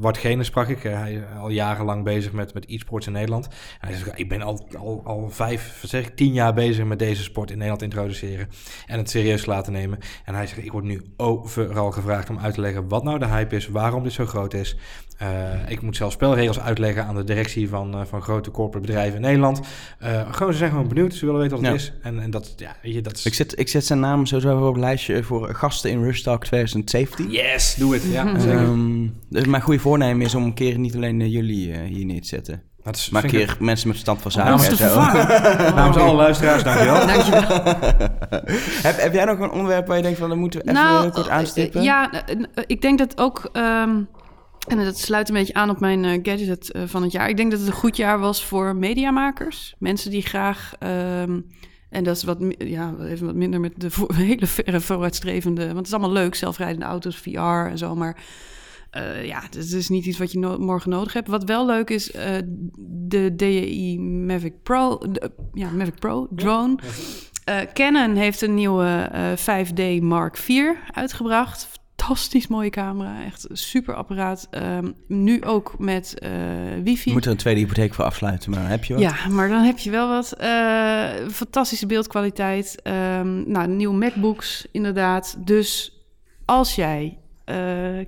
Bart Gene sprak ik. Hij is al jarenlang bezig met, met e-sports in Nederland. En hij zegt, ik ben al, al, al vijf, zeg ik, tien jaar bezig met deze sport in Nederland introduceren. En het serieus laten nemen. En hij zegt, ik word nu overal gevraagd om uit te leggen wat nou de hype is, waarom dit zo groot is. Eh, ik moet zelfs spelregels uitleggen aan de directie van, eh, van grote corporate bedrijven in Nederland. Eh, gewoon, ze zijn gewoon benieuwd, ze willen weten wat het Ja. is. En, en dat, ja, weet je, dat is... Ik, zet, ik zet zijn naam sowieso op het lijstje voor gasten in Rush Talk 2017. Yes, doe het. Ja. Ehm, dus mijn goede voornemen is om een keer niet alleen jullie hier neer te zetten. Dat is, Maar een vind ik- keer mensen met verstand van Om zaken te zo. [laughs] Namens alle luisteraars, dankjewel. [laughs] Dankjewel. [laughs] heb, heb jij nog een onderwerp waar je denkt van... dat moeten we even nou, kort aanstippen? eh, Ja, eh, ik denk dat ook... ehm, En dat sluit een beetje aan op mijn eh, gadget van het jaar. Ik denk dat het een goed jaar was voor mediamakers. Mensen die graag... ehm, en dat is wat, ja, even wat minder met de hele verre vooruitstrevende... Want het is allemaal leuk, zelfrijdende auto's, VR en zo, maar... eh, ja, het is niet iets wat je no- morgen nodig hebt. Wat wel leuk is, eh, de DJI Mavic Pro, de- ja, Mavic Pro drone. Eh, Canon heeft een nieuwe eh, 5D Mark IV uitgebracht. Fantastisch mooie camera, echt super apparaat. Ehm, nu ook met wifi. Je moet er een tweede hypotheek voor afsluiten, maar heb je wat? Ja, maar dan heb je wel wat. fantastische beeldkwaliteit. Ehm, nou, nieuwe MacBooks, inderdaad. Dus als jij eh,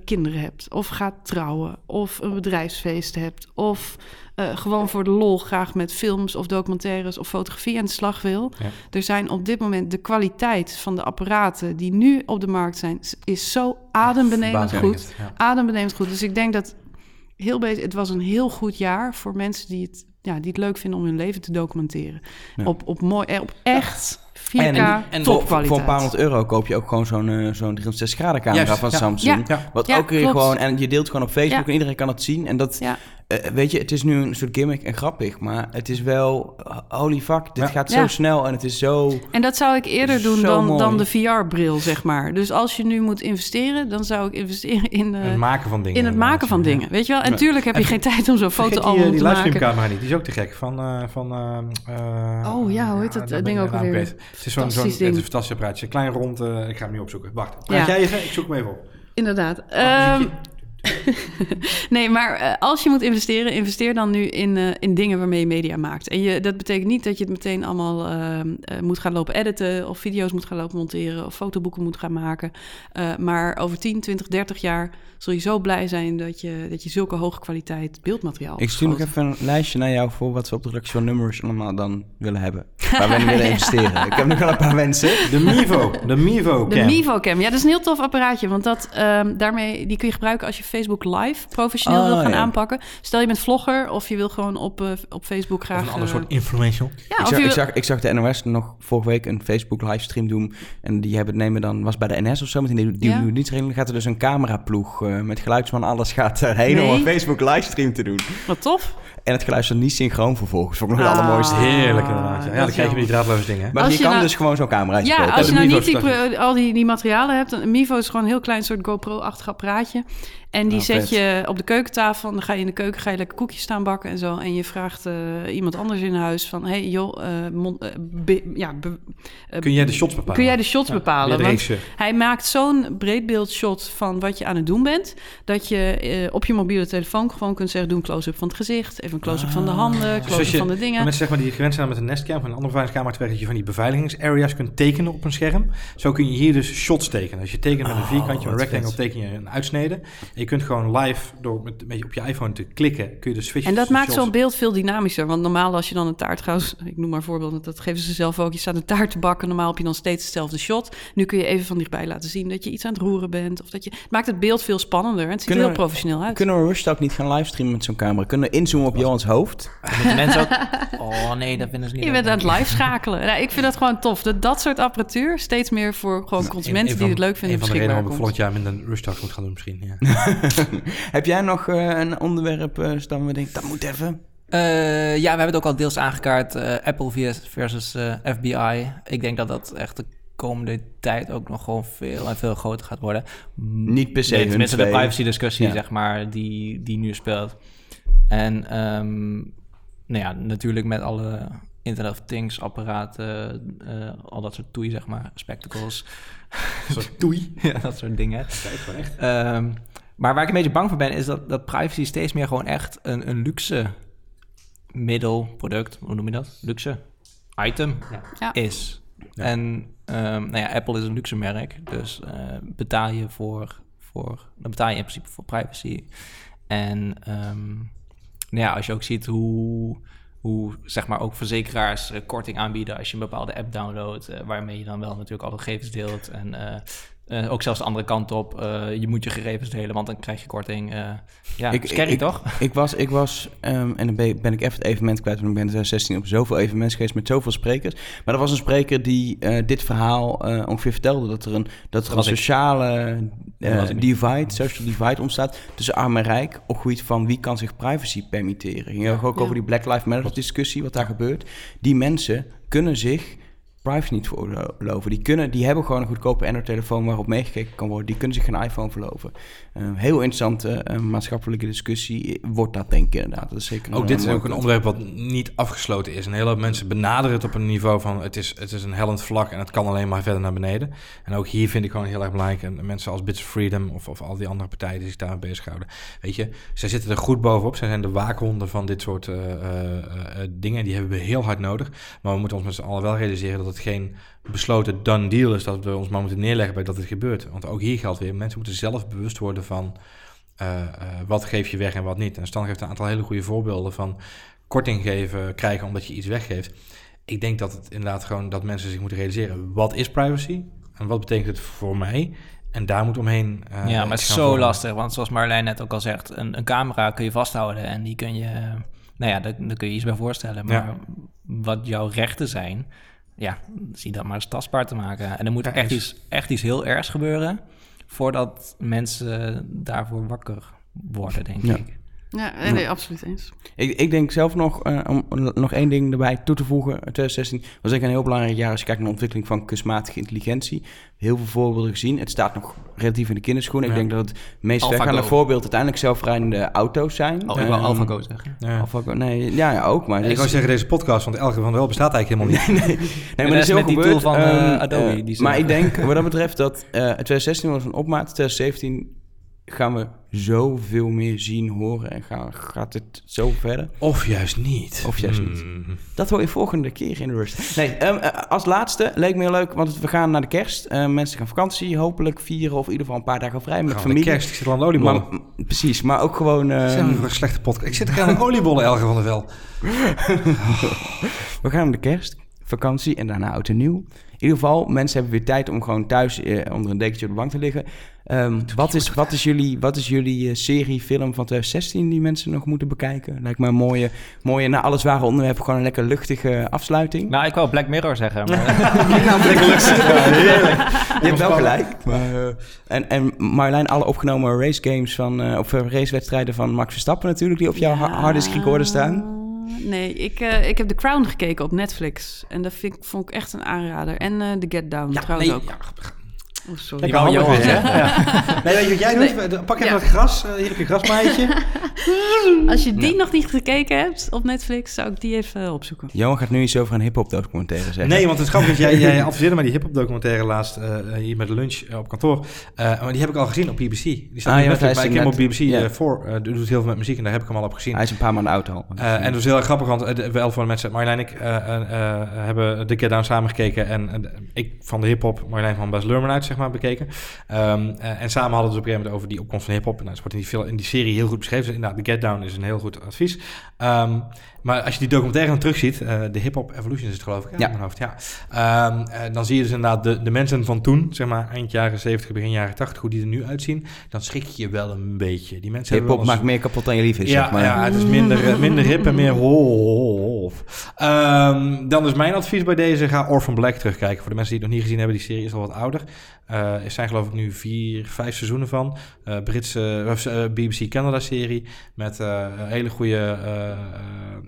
kinderen hebt, of gaat trouwen, of een bedrijfsfeest hebt, of eh, gewoon voor de lol graag met films of documentaires of fotografie aan de slag wil. Ja. Er zijn op dit moment de kwaliteit van de apparaten die nu op de markt zijn, is zo adembenemend goed ja. adembenemend goed. Dus ik denk dat heel bezig. Het was een heel goed jaar voor mensen die het, ja, die het leuk vinden om hun leven te documenteren. Op, op mooi, eh, op echt 4K En, en voor, topkwaliteit. voor een paar honderd euro koop je ook gewoon zo'n eh, zo'n 360 graden camera Juist, van ja. Samsung. Ja. Wat Ja, ook weer klopt. gewoon... En je deelt gewoon op Facebook Ja. en iedereen kan het zien. En dat... Ja. eh, weet je, het is nu een soort gimmick en grappig. Maar het is wel... eh, Holy fuck, dit Ja. gaat Ja. zo snel en het is zo... En dat zou ik eerder doen dan, mooi. dan de VR-bril, zeg maar. Dus als je nu moet investeren, dan zou ik investeren in, eh, Het maken van dingen. in het maken van dingen. Weet je wel? En Ja. tuurlijk heb je En geen tijd om zo'n die, eh, die te maken. livestreamcamera niet, die is ook te gek. Van, eh, van, Oh ja, hoe heet dat, ding ook alweer? Het is zo'n, zo'n een fantastisch apparaatje. Klein rond, eh, ik ga hem nu opzoeken. Wacht, praat Ja. jij even? Ik zoek hem even op. Inderdaad. Oh, Ehm. [laughs] nee, maar eh, als je moet investeren, investeer dan nu in, eh, in dingen waarmee je media maakt. En je, dat betekent niet dat je het meteen allemaal ehm, eh, moet gaan lopen editen, of video's moet gaan lopen monteren, of fotoboeken moet gaan maken. Eh, maar over 10, 20, 30 jaar zul je zo blij zijn dat je, dat je zulke hoge kwaliteit beeldmateriaal Ik stuur nog even een lijstje naar jou voor wat we op de redactie van Numbers allemaal dan willen hebben. [laughs] Waar we in willen investeren. Ik heb nog wel een paar wensen. De Mivo. De Mivo De cam. Mivo Cam, ja, dat is een heel tof apparaatje. Want dat, ehm, daarmee, die kun je gebruiken als je Facebook Live professioneel Oh, wil gaan ja. aanpakken. Stel je bent vlogger of je wil gewoon op, eh, op Facebook graag... Of een ander eh, soort influential. ja, ik, zag, ik, zag, ik zag de NOS nog vorige week een Facebook livestream doen. En die hebben nemen dan, was bij de NS of zo, met die, die Ja. dienstregeling gaat er dus een cameraploeg eh, met geluidsman, alles gaat erheen om Nee. een Facebook livestream te doen. Wat tof. En het geluid staat niet synchroon vervolgens. Vond ik nog het Ah. allermooiste. Heerlijk inderdaad. Ja, dan krijg je weer die draadloze dingen. hè? Maar Als je, je kan nou- dus gewoon zo'n cameraatje Ja, kopen. als je nou niet die, al die, die materialen hebt. Een Mivo is gewoon een heel klein soort GoPro-achtig apparaatje. En die Oh, zet vet. je op de keukentafel. En dan ga je in de keuken ga je lekker koekjes staan bakken en zo. En je vraagt eh, iemand anders in huis van... hey, joh, eh, mon- eh, be- ja, be- Kun jij de shots bepalen? kun jij de shots Ja, bepalen? Want hij maakt zo'n breedbeeldshot van wat je aan het doen bent... dat je op je mobiele telefoon gewoon kunt zeggen... doe een close-up van het gezicht, even een close-up van de handen... Dus close-up je van de dingen. mensen zeg maar, die gewend zijn met een Nestcam of een andere beveiligingskamer te werken, dat je van die beveiligingsareas kunt tekenen op een scherm. Zo kun je hier dus shots tekenen. Als je tekent met een Oh, vierkantje, een rectangle, vet. teken je een uitsnede. En je kunt gewoon live, door met een beetje op je iPhone te klikken, kun je de switchen En dat maakt zo'n beeld veel dynamischer. Want normaal als je dan een taart gaat... Ik noem maar een voorbeeld, dat geven ze zelf ook. Je staat een taart te bakken. Normaal heb je dan steeds hetzelfde shot. Nu kun je even van dichtbij laten zien dat je iets aan het roeren bent. Of dat je... Het maakt het beeld veel spannender. En het ziet er heel professioneel uit. Kunnen we Rush ook niet gaan livestreamen met zo'n camera? Kunnen we inzoomen op Johans hoofd? Moeten mensen ook... [laughs] Oh nee, dat vinden ze niet Je leuk. bent aan het live schakelen. Nou, ik vind dat gewoon tof. Dat, dat soort apparatuur steeds meer voor gewoon consumenten Een- die het leuk vinden Een van de redenen waarom komt. volgend jaar met een Rush Talk moet gaan doen misschien. Ja. [laughs] Heb jij nog eh, een onderwerp uh, staan we denken, dat moet even? Eh, ja, we hebben het ook al deels aangekaart. eh, Apple vs- versus eh, FBI. Ik denk dat dat echt de komende tijd ook nog gewoon veel en veel groter gaat worden. Niet per se Nee, hun tenminste, de privacy discussie, Ja. zeg maar, die, die nu speelt. En ehm, nou ja, natuurlijk met alle Internet of Things apparaten, eh, al dat soort toei, zeg maar, spectacles. Soort toei. [laughs] ja, dat soort dingen. Kijk, gewoon echt. Ehm, maar waar ik een beetje bang voor ben, is dat, dat privacy steeds meer gewoon echt een, een luxe middel, product, hoe noem je dat? Luxe item Ja. is. Ja. En ehm, nou ja, Apple is een luxe merk, dus eh, betaal je voor, voor, dan betaal je in principe voor privacy. En ehm, nou ja, als je ook ziet hoe, hoe zeg maar ook verzekeraars eh, korting aanbieden als je een bepaalde app downloadt, eh, waarmee je dan wel natuurlijk alle gegevens deelt en eh, ook zelfs de andere kant op. eh, je moet je gegevens delen, want dan krijg je korting. Eh, ja, Ik- scary ik- toch? Ik was, ik was ehm, en dan ben, ik- ben ik even het evenement kwijt, want ik ben in 2016 op zoveel evenementen geweest met zoveel sprekers. Maar er was een spreker die eh, dit verhaal eh, ongeveer vertelde, dat er een, dat er een sociale eh, divide, social divide ontstaat tussen arm en rijk op het gebied van wie kan zich privacy permitteren. Ging erg ook Ja. over die Black Lives Matter discussie, wat daar gebeurt. Die mensen kunnen zich privacy niet veroorloven. Die, kunnen, die hebben gewoon een goedkope Android-telefoon waarop meegekeken kan worden. Die kunnen zich geen iPhone verloven. Eh, heel interessante eh, maatschappelijke discussie wordt dat denk ik inderdaad. Dat is zeker Ook dit is ook een onderwerp wat niet afgesloten is. Een hele hoop mensen benaderen het op een niveau van het is, het is een hellend vlak en het kan alleen maar verder naar beneden. En ook hier vind ik gewoon heel erg belangrijk. En mensen als Bits of Freedom of, of al die andere partijen die zich daar bezighouden. Weet je, zij zitten er goed bovenop. Zij zijn de waakhonden van dit soort eh, eh, eh, dingen. Die hebben we heel hard nodig. Maar we moeten ons met z'n allen wel realiseren dat het geen besloten done deal is. Dat we ons maar moeten neerleggen bij dat het gebeurt. Want ook hier geldt weer, mensen moeten zelf bewust worden van eh, eh, wat geef je weg en wat niet. En Stan geeft een aantal hele goede voorbeelden van korting geven, krijgen omdat je iets weggeeft. Ik denk dat het inderdaad gewoon dat mensen zich moeten realiseren, wat is privacy en wat betekent het voor mij? En daar moet omheen. eh, ja, maar het is zo vormen. lastig. Want zoals Marlijn net ook al zegt, een, een camera kun je vasthouden en die kun je, nou ja, daar, daar kun je iets bij voorstellen. Maar Ja. wat jouw rechten zijn, ja, zie dat maar eens tastbaar te maken. En er moet Ja, echt, iets, echt iets heel ergs gebeuren voordat mensen daarvoor wakker worden, denk Ja. ik. Ja, nee, nee, absoluut eens. Ik, ik denk zelf nog, eh, om nog één ding erbij toe te voegen. 2016 was denk ik een heel belangrijk jaar als je kijkt naar de ontwikkeling van kunstmatige intelligentie. Heel veel voorbeelden gezien. Het staat nog relatief in de kinderschoenen. Ik denk dat het meest weggaande voorbeeld uiteindelijk zelfrijdende auto's zijn. Oh, ik wil Ehm, AlphaGo zeggen. Ja. AlphaGo, nee, ja, ja, ook. Maar ik wou zeggen deze podcast, want Elke van Wel bestaat eigenlijk helemaal niet. Nee, dat maar dat is heel met die gebeurd. tool van, eh, Ehm, Adobe, eh, die ze- maar ik denk, wat dat [laughs] betreft, dat eh 2016 was een opmaat. 2017 gaan we zoveel meer zien, horen en gaan, gaat het zo verder. Of juist niet. Of juist niet. Hmm. Dat hoor je volgende keer in de rust. Nee, ehm, eh, als laatste leek me heel leuk, want we gaan naar de kerst. Eh, mensen gaan vakantie, hopelijk vieren of in ieder geval een paar dagen vrij met Gaan familie. de kerst, ik zit aan de oliebollen. Maar, precies, maar ook gewoon... Zijn we voor een slechte podcast? Ik zit aan een oliebollen, Elge van der Wel. [laughs] we gaan naar de kerst, vakantie en daarna oud en nieuw. In ieder geval, mensen hebben weer tijd om gewoon thuis eh, onder een dekentje op de bank te liggen. Ehm, wat, is, wat is jullie, wat is jullie eh, serie, film van 2016 die mensen nog moeten bekijken? Lijkt me een mooie, mooie na alle zware onderwerpen, gewoon een lekker luchtige afsluiting. Nou, ik wou Black Mirror zeggen, maar [laughs] [laughs] Je hebt wel gelijk. Maar, eh, en, en Marjolein, alle opgenomen race games van, eh, of racewedstrijden van Max Verstappen natuurlijk, die op jouw ha- harde recorden staan. Nee, ik, eh, ik heb The Crown gekeken op Netflix. En dat vind vond ik echt een aanrader. En eh The Get Down trouwens ook. ja, Oh, sorry. Lekker wou handig Johan weer, hè? Ja. [laughs] Nee, weet je wat jij doet? Nee. Pak even Ja. wat gras. eh, hier heb je een grasmaaitje. [laughs] Als je die nog niet gekeken hebt op Netflix, zou ik die even eh, opzoeken. Johan gaat nu iets over een hip-hop documentaire zeggen. Nee, want het grappige is, jij, [laughs] jij adviseerde mij die hip-hop documentaire laatst eh, hier met lunch eh, op kantoor. Eh, maar die heb ik al gezien op BBC. Die staat Ah, ja, Netflix, maar is ik heb hem op BBC ja. eh, voor. eh, doet heel veel met muziek en daar heb ik hem al op gezien. Hij is een paar maanden oud al. Eh, en dat was heel erg grappig, want eh, wel voor de mensen, Marjolein en ik eh, eh, eh, hebben de Get Down samen gekeken. En eh, ik van de hip-hop, Marjolein van Bas Lerman uit, zeg maar, bekeken. Ehm, eh, en samen hadden we het op een gegeven moment over die opkomst van hip-hop. Nou, dat wordt in die, in die serie heel goed beschreven. Dus inderdaad, de Get Down is een heel goed advies. Ehm, maar als je die documentaire dan terugziet, eh de hip-hop evolution is het geloof ik, hè, Ja. in mijn hoofd. Ja. Ehm, eh, dan zie je dus inderdaad de, de mensen van toen, zeg maar eind jaren 70, begin jaren 80, hoe die er nu uitzien. Dan schrik je je wel een beetje. Die mensen wel eens- maakt meer kapot dan je lief is, ja, zeg maar. ja, het is minder, eh, minder hip en meer hof. Ehm, dan is mijn advies bij deze, ga Orphan Black terugkijken. Voor de mensen die het nog niet gezien hebben, die serie is al wat ouder. Er zijn geloof ik nu vier, vijf seizoenen van. Britse, BBC Canada serie. Met een hele goede,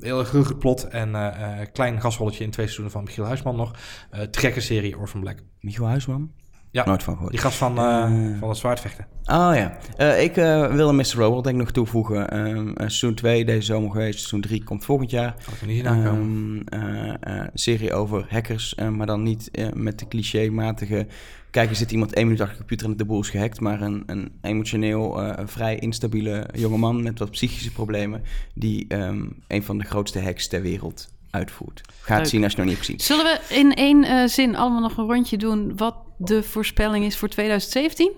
heel erg. En eh eh, klein gasrolletje in twee seizoenen van Michiel Huisman nog. Eh trekker serie Orphan Black. Michiel Huisman? Ja. Nooit van gehoord. Die gast van, eh, Eh. van het zwaardvechten. Oh ja. Eh, ik eh, wilde Mr. Robot denk ik nog toevoegen. Ehm, eh, seizoen 2 deze zomer geweest. Seizoen 3 komt volgend jaar. Had ik nog niet aankomen. Ehm, eh, eh, serie over hackers, maar dan niet met de clichématige... Kijk, er zit iemand één minuut achter de computer en de boel is gehackt... maar een, een emotioneel, eh, vrij instabiele jongeman met wat psychische problemen... die ehm, een van de grootste hacks ter wereld uitvoert. Ga het Leuk. zien als je het nog niet hebt gezien. Zullen we in één eh, zin allemaal nog een rondje doen wat de voorspelling is voor 2017?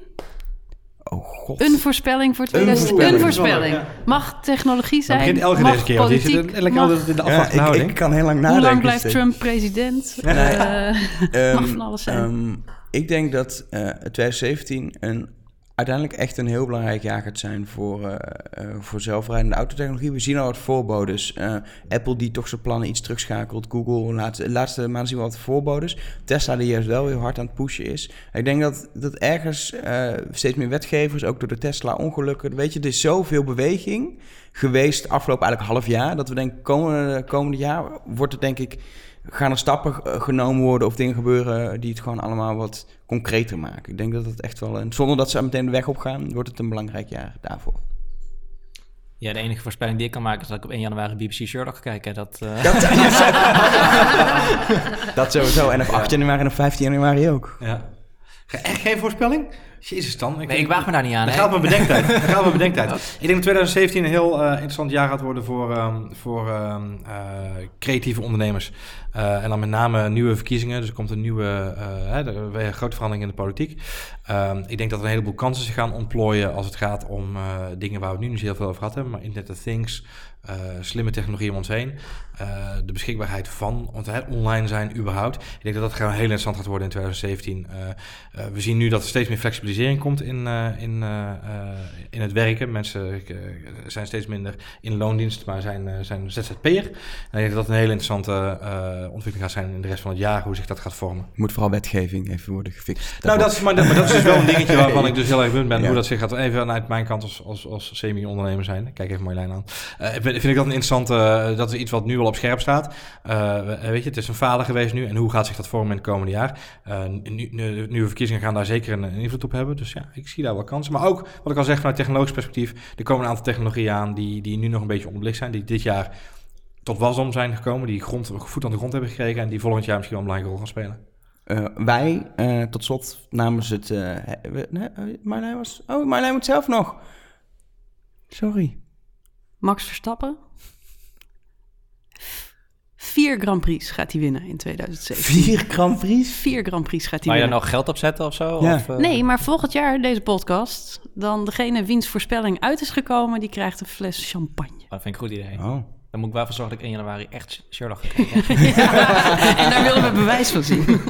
Oh god. Een voorspelling voor 2017. Een voorspelling. voorspelling. Mag technologie zijn? begint Elke mag deze keer, want die zit politiek, lekker mag- altijd in de Ja, ik, kan heel lang nadenken. Hoe lang blijft. Trump president? Nee. Eh, [laughs] Ehm, mag van alles zijn. ehm, ik denk dat eh 2017 een, uiteindelijk echt een heel belangrijk jaar gaat zijn voor, eh, eh, voor zelfrijdende autotechnologie. We zien al wat voorbodes. Apple die toch zijn plannen iets terugschakelt. Google, de laatste maanden zien we wat voorbodes. Tesla die juist wel heel hard aan het pushen is. Ik denk dat, dat ergens steeds meer wetgevers, ook door de Tesla-ongelukken... Weet je, er is zoveel beweging geweest afgelopen eigenlijk half jaar... dat we denken, komende, komende jaar wordt het denk ik... gaan er stappen eh, genomen worden of dingen gebeuren... die het gewoon allemaal wat concreter maken. Ik denk dat het echt wel... Een, zonder dat ze meteen de weg op gaan, wordt het een belangrijk jaar daarvoor. Ja, de enige voorspelling die ik kan maken is dat ik op 1 januari BBC Sherlock ga kijken. Dat, eh, Dat, [laughs] [laughs] dat sowieso. En op 8 januari en op 15 januari ook. Ja. Ge- Echt geen voorspelling? Jezus dan. nee, ik waag me daar niet aan. Hè. gaat mijn bedenktijd. Gaat mijn bedenktijd. [laughs] Ik denk dat 2017 een heel eh, interessant jaar gaat worden voor, ehm, voor ehm, eh, creatieve ondernemers. Eh, en dan met name nieuwe verkiezingen. Dus er komt een nieuwe, hè, grote verandering in de politiek. Ehm, ik denk dat er een heleboel kansen zich gaan ontplooien als het gaat om dingen waar we nu niet heel veel over gehad hebben. Maar Internet of Things, eh, slimme technologie om ons heen. eh, de beschikbaarheid van want, hè, online zijn überhaupt. Ik denk dat dat gewoon heel interessant gaat worden in 2017. Eh, we zien nu dat er steeds meer flexibilisering komt in, in, in het werken. Mensen zijn steeds minder in loondienst, maar zijn, zijn ZZP'er. En ik denk dat dat een hele interessante ontwikkeling gaat zijn in de rest van het jaar, hoe zich dat gaat vormen. Moet vooral wetgeving even worden gefixt. Nou, dat is, maar, dat, maar dat is dus wel een dingetje [laughs] waarvan ik dus heel erg benieuwd ben. Ja. Hoe dat zich gaat. Even vanuit mijn kant als, als, als semi-ondernemer zijn. Kijk even Marjolein aan. Eh, vind vind ik dat een interessante... eh, dat is iets wat nu al op scherp staat. Eh, weet je, het is een falen geweest nu. En hoe gaat zich dat vormen in het komende jaar? Eh, nu, nieuwe verkiezingen gaan daar zeker een, invloed op hebben. Dus ja, ik zie daar wel kansen. Maar ook, wat ik al zeg, vanuit technologisch perspectief... er komen een aantal technologieën aan die, die nu nog een beetje onderbelicht zijn. Die dit jaar tot wasdom zijn gekomen. Die grond, voet aan de grond hebben gekregen. En die volgend jaar misschien wel een belangrijke rol gaan spelen. Eh, wij, eh, tot slot, namens het... eh, hè- we- eh, Marlijn was... Oh, Marlijn moet zelf nog. Sorry. Max Verstappen. Vier Grand Prix gaat hij winnen in 2017. Vier Grand Prix? Vier Grand Prix gaat hij Wou je winnen. daar nog geld op zetten of zo? Ja. Of, eh, Nee, maar volgend jaar deze podcast, dan degene wiens voorspelling uit is gekomen, die krijgt een fles champagne. Dat vind ik een goed idee. Oh. Dan moet ik wel voor zorgen dat ik 1 januari echt Sherlock kijken. [laughs] [laughs] en daar willen we bewijs van zien.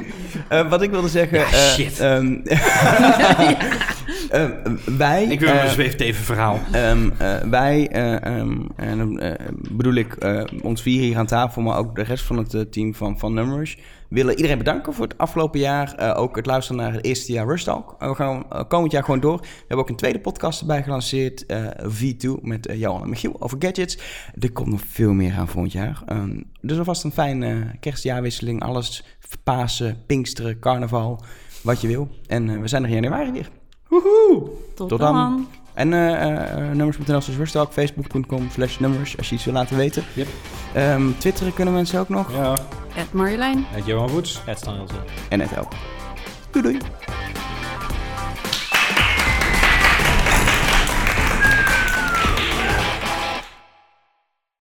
Eh, wat ik wilde zeggen... Ja, eh, shit. ehm, [laughs] eh, wij... Ik wil eh, een zweefteven verhaal. Ehm, eh, wij, eh, ehm, en dan bedoel ik ons vier hier aan tafel, maar ook de rest van het team van, van Numbers, willen iedereen bedanken voor het afgelopen jaar. Ook het luisteren naar het eerste jaar Rush Talk. Eh, we gaan komend jaar gewoon door. We hebben ook een tweede podcast erbij gelanceerd, eh, V2, met Johan en Michiel over gadgets. Er komt nog veel meer aan volgend jaar. Ehm, dus alvast een fijne kerstjaarwisseling. Alles, Pasen, Pinksteren, carnaval, wat je wil. En we zijn er in januari weer. Woehoe! Tot, Tot dan. dan. En eh, eh, nummers.nl slash Rustalk, facebook.com slash nummers, als je iets wil laten weten. Yep. Ehm, Twitteren kunnen mensen ook nog. Ja, Ed Marjolein. met Johan dan heel zo. En het helpt. Doei doei.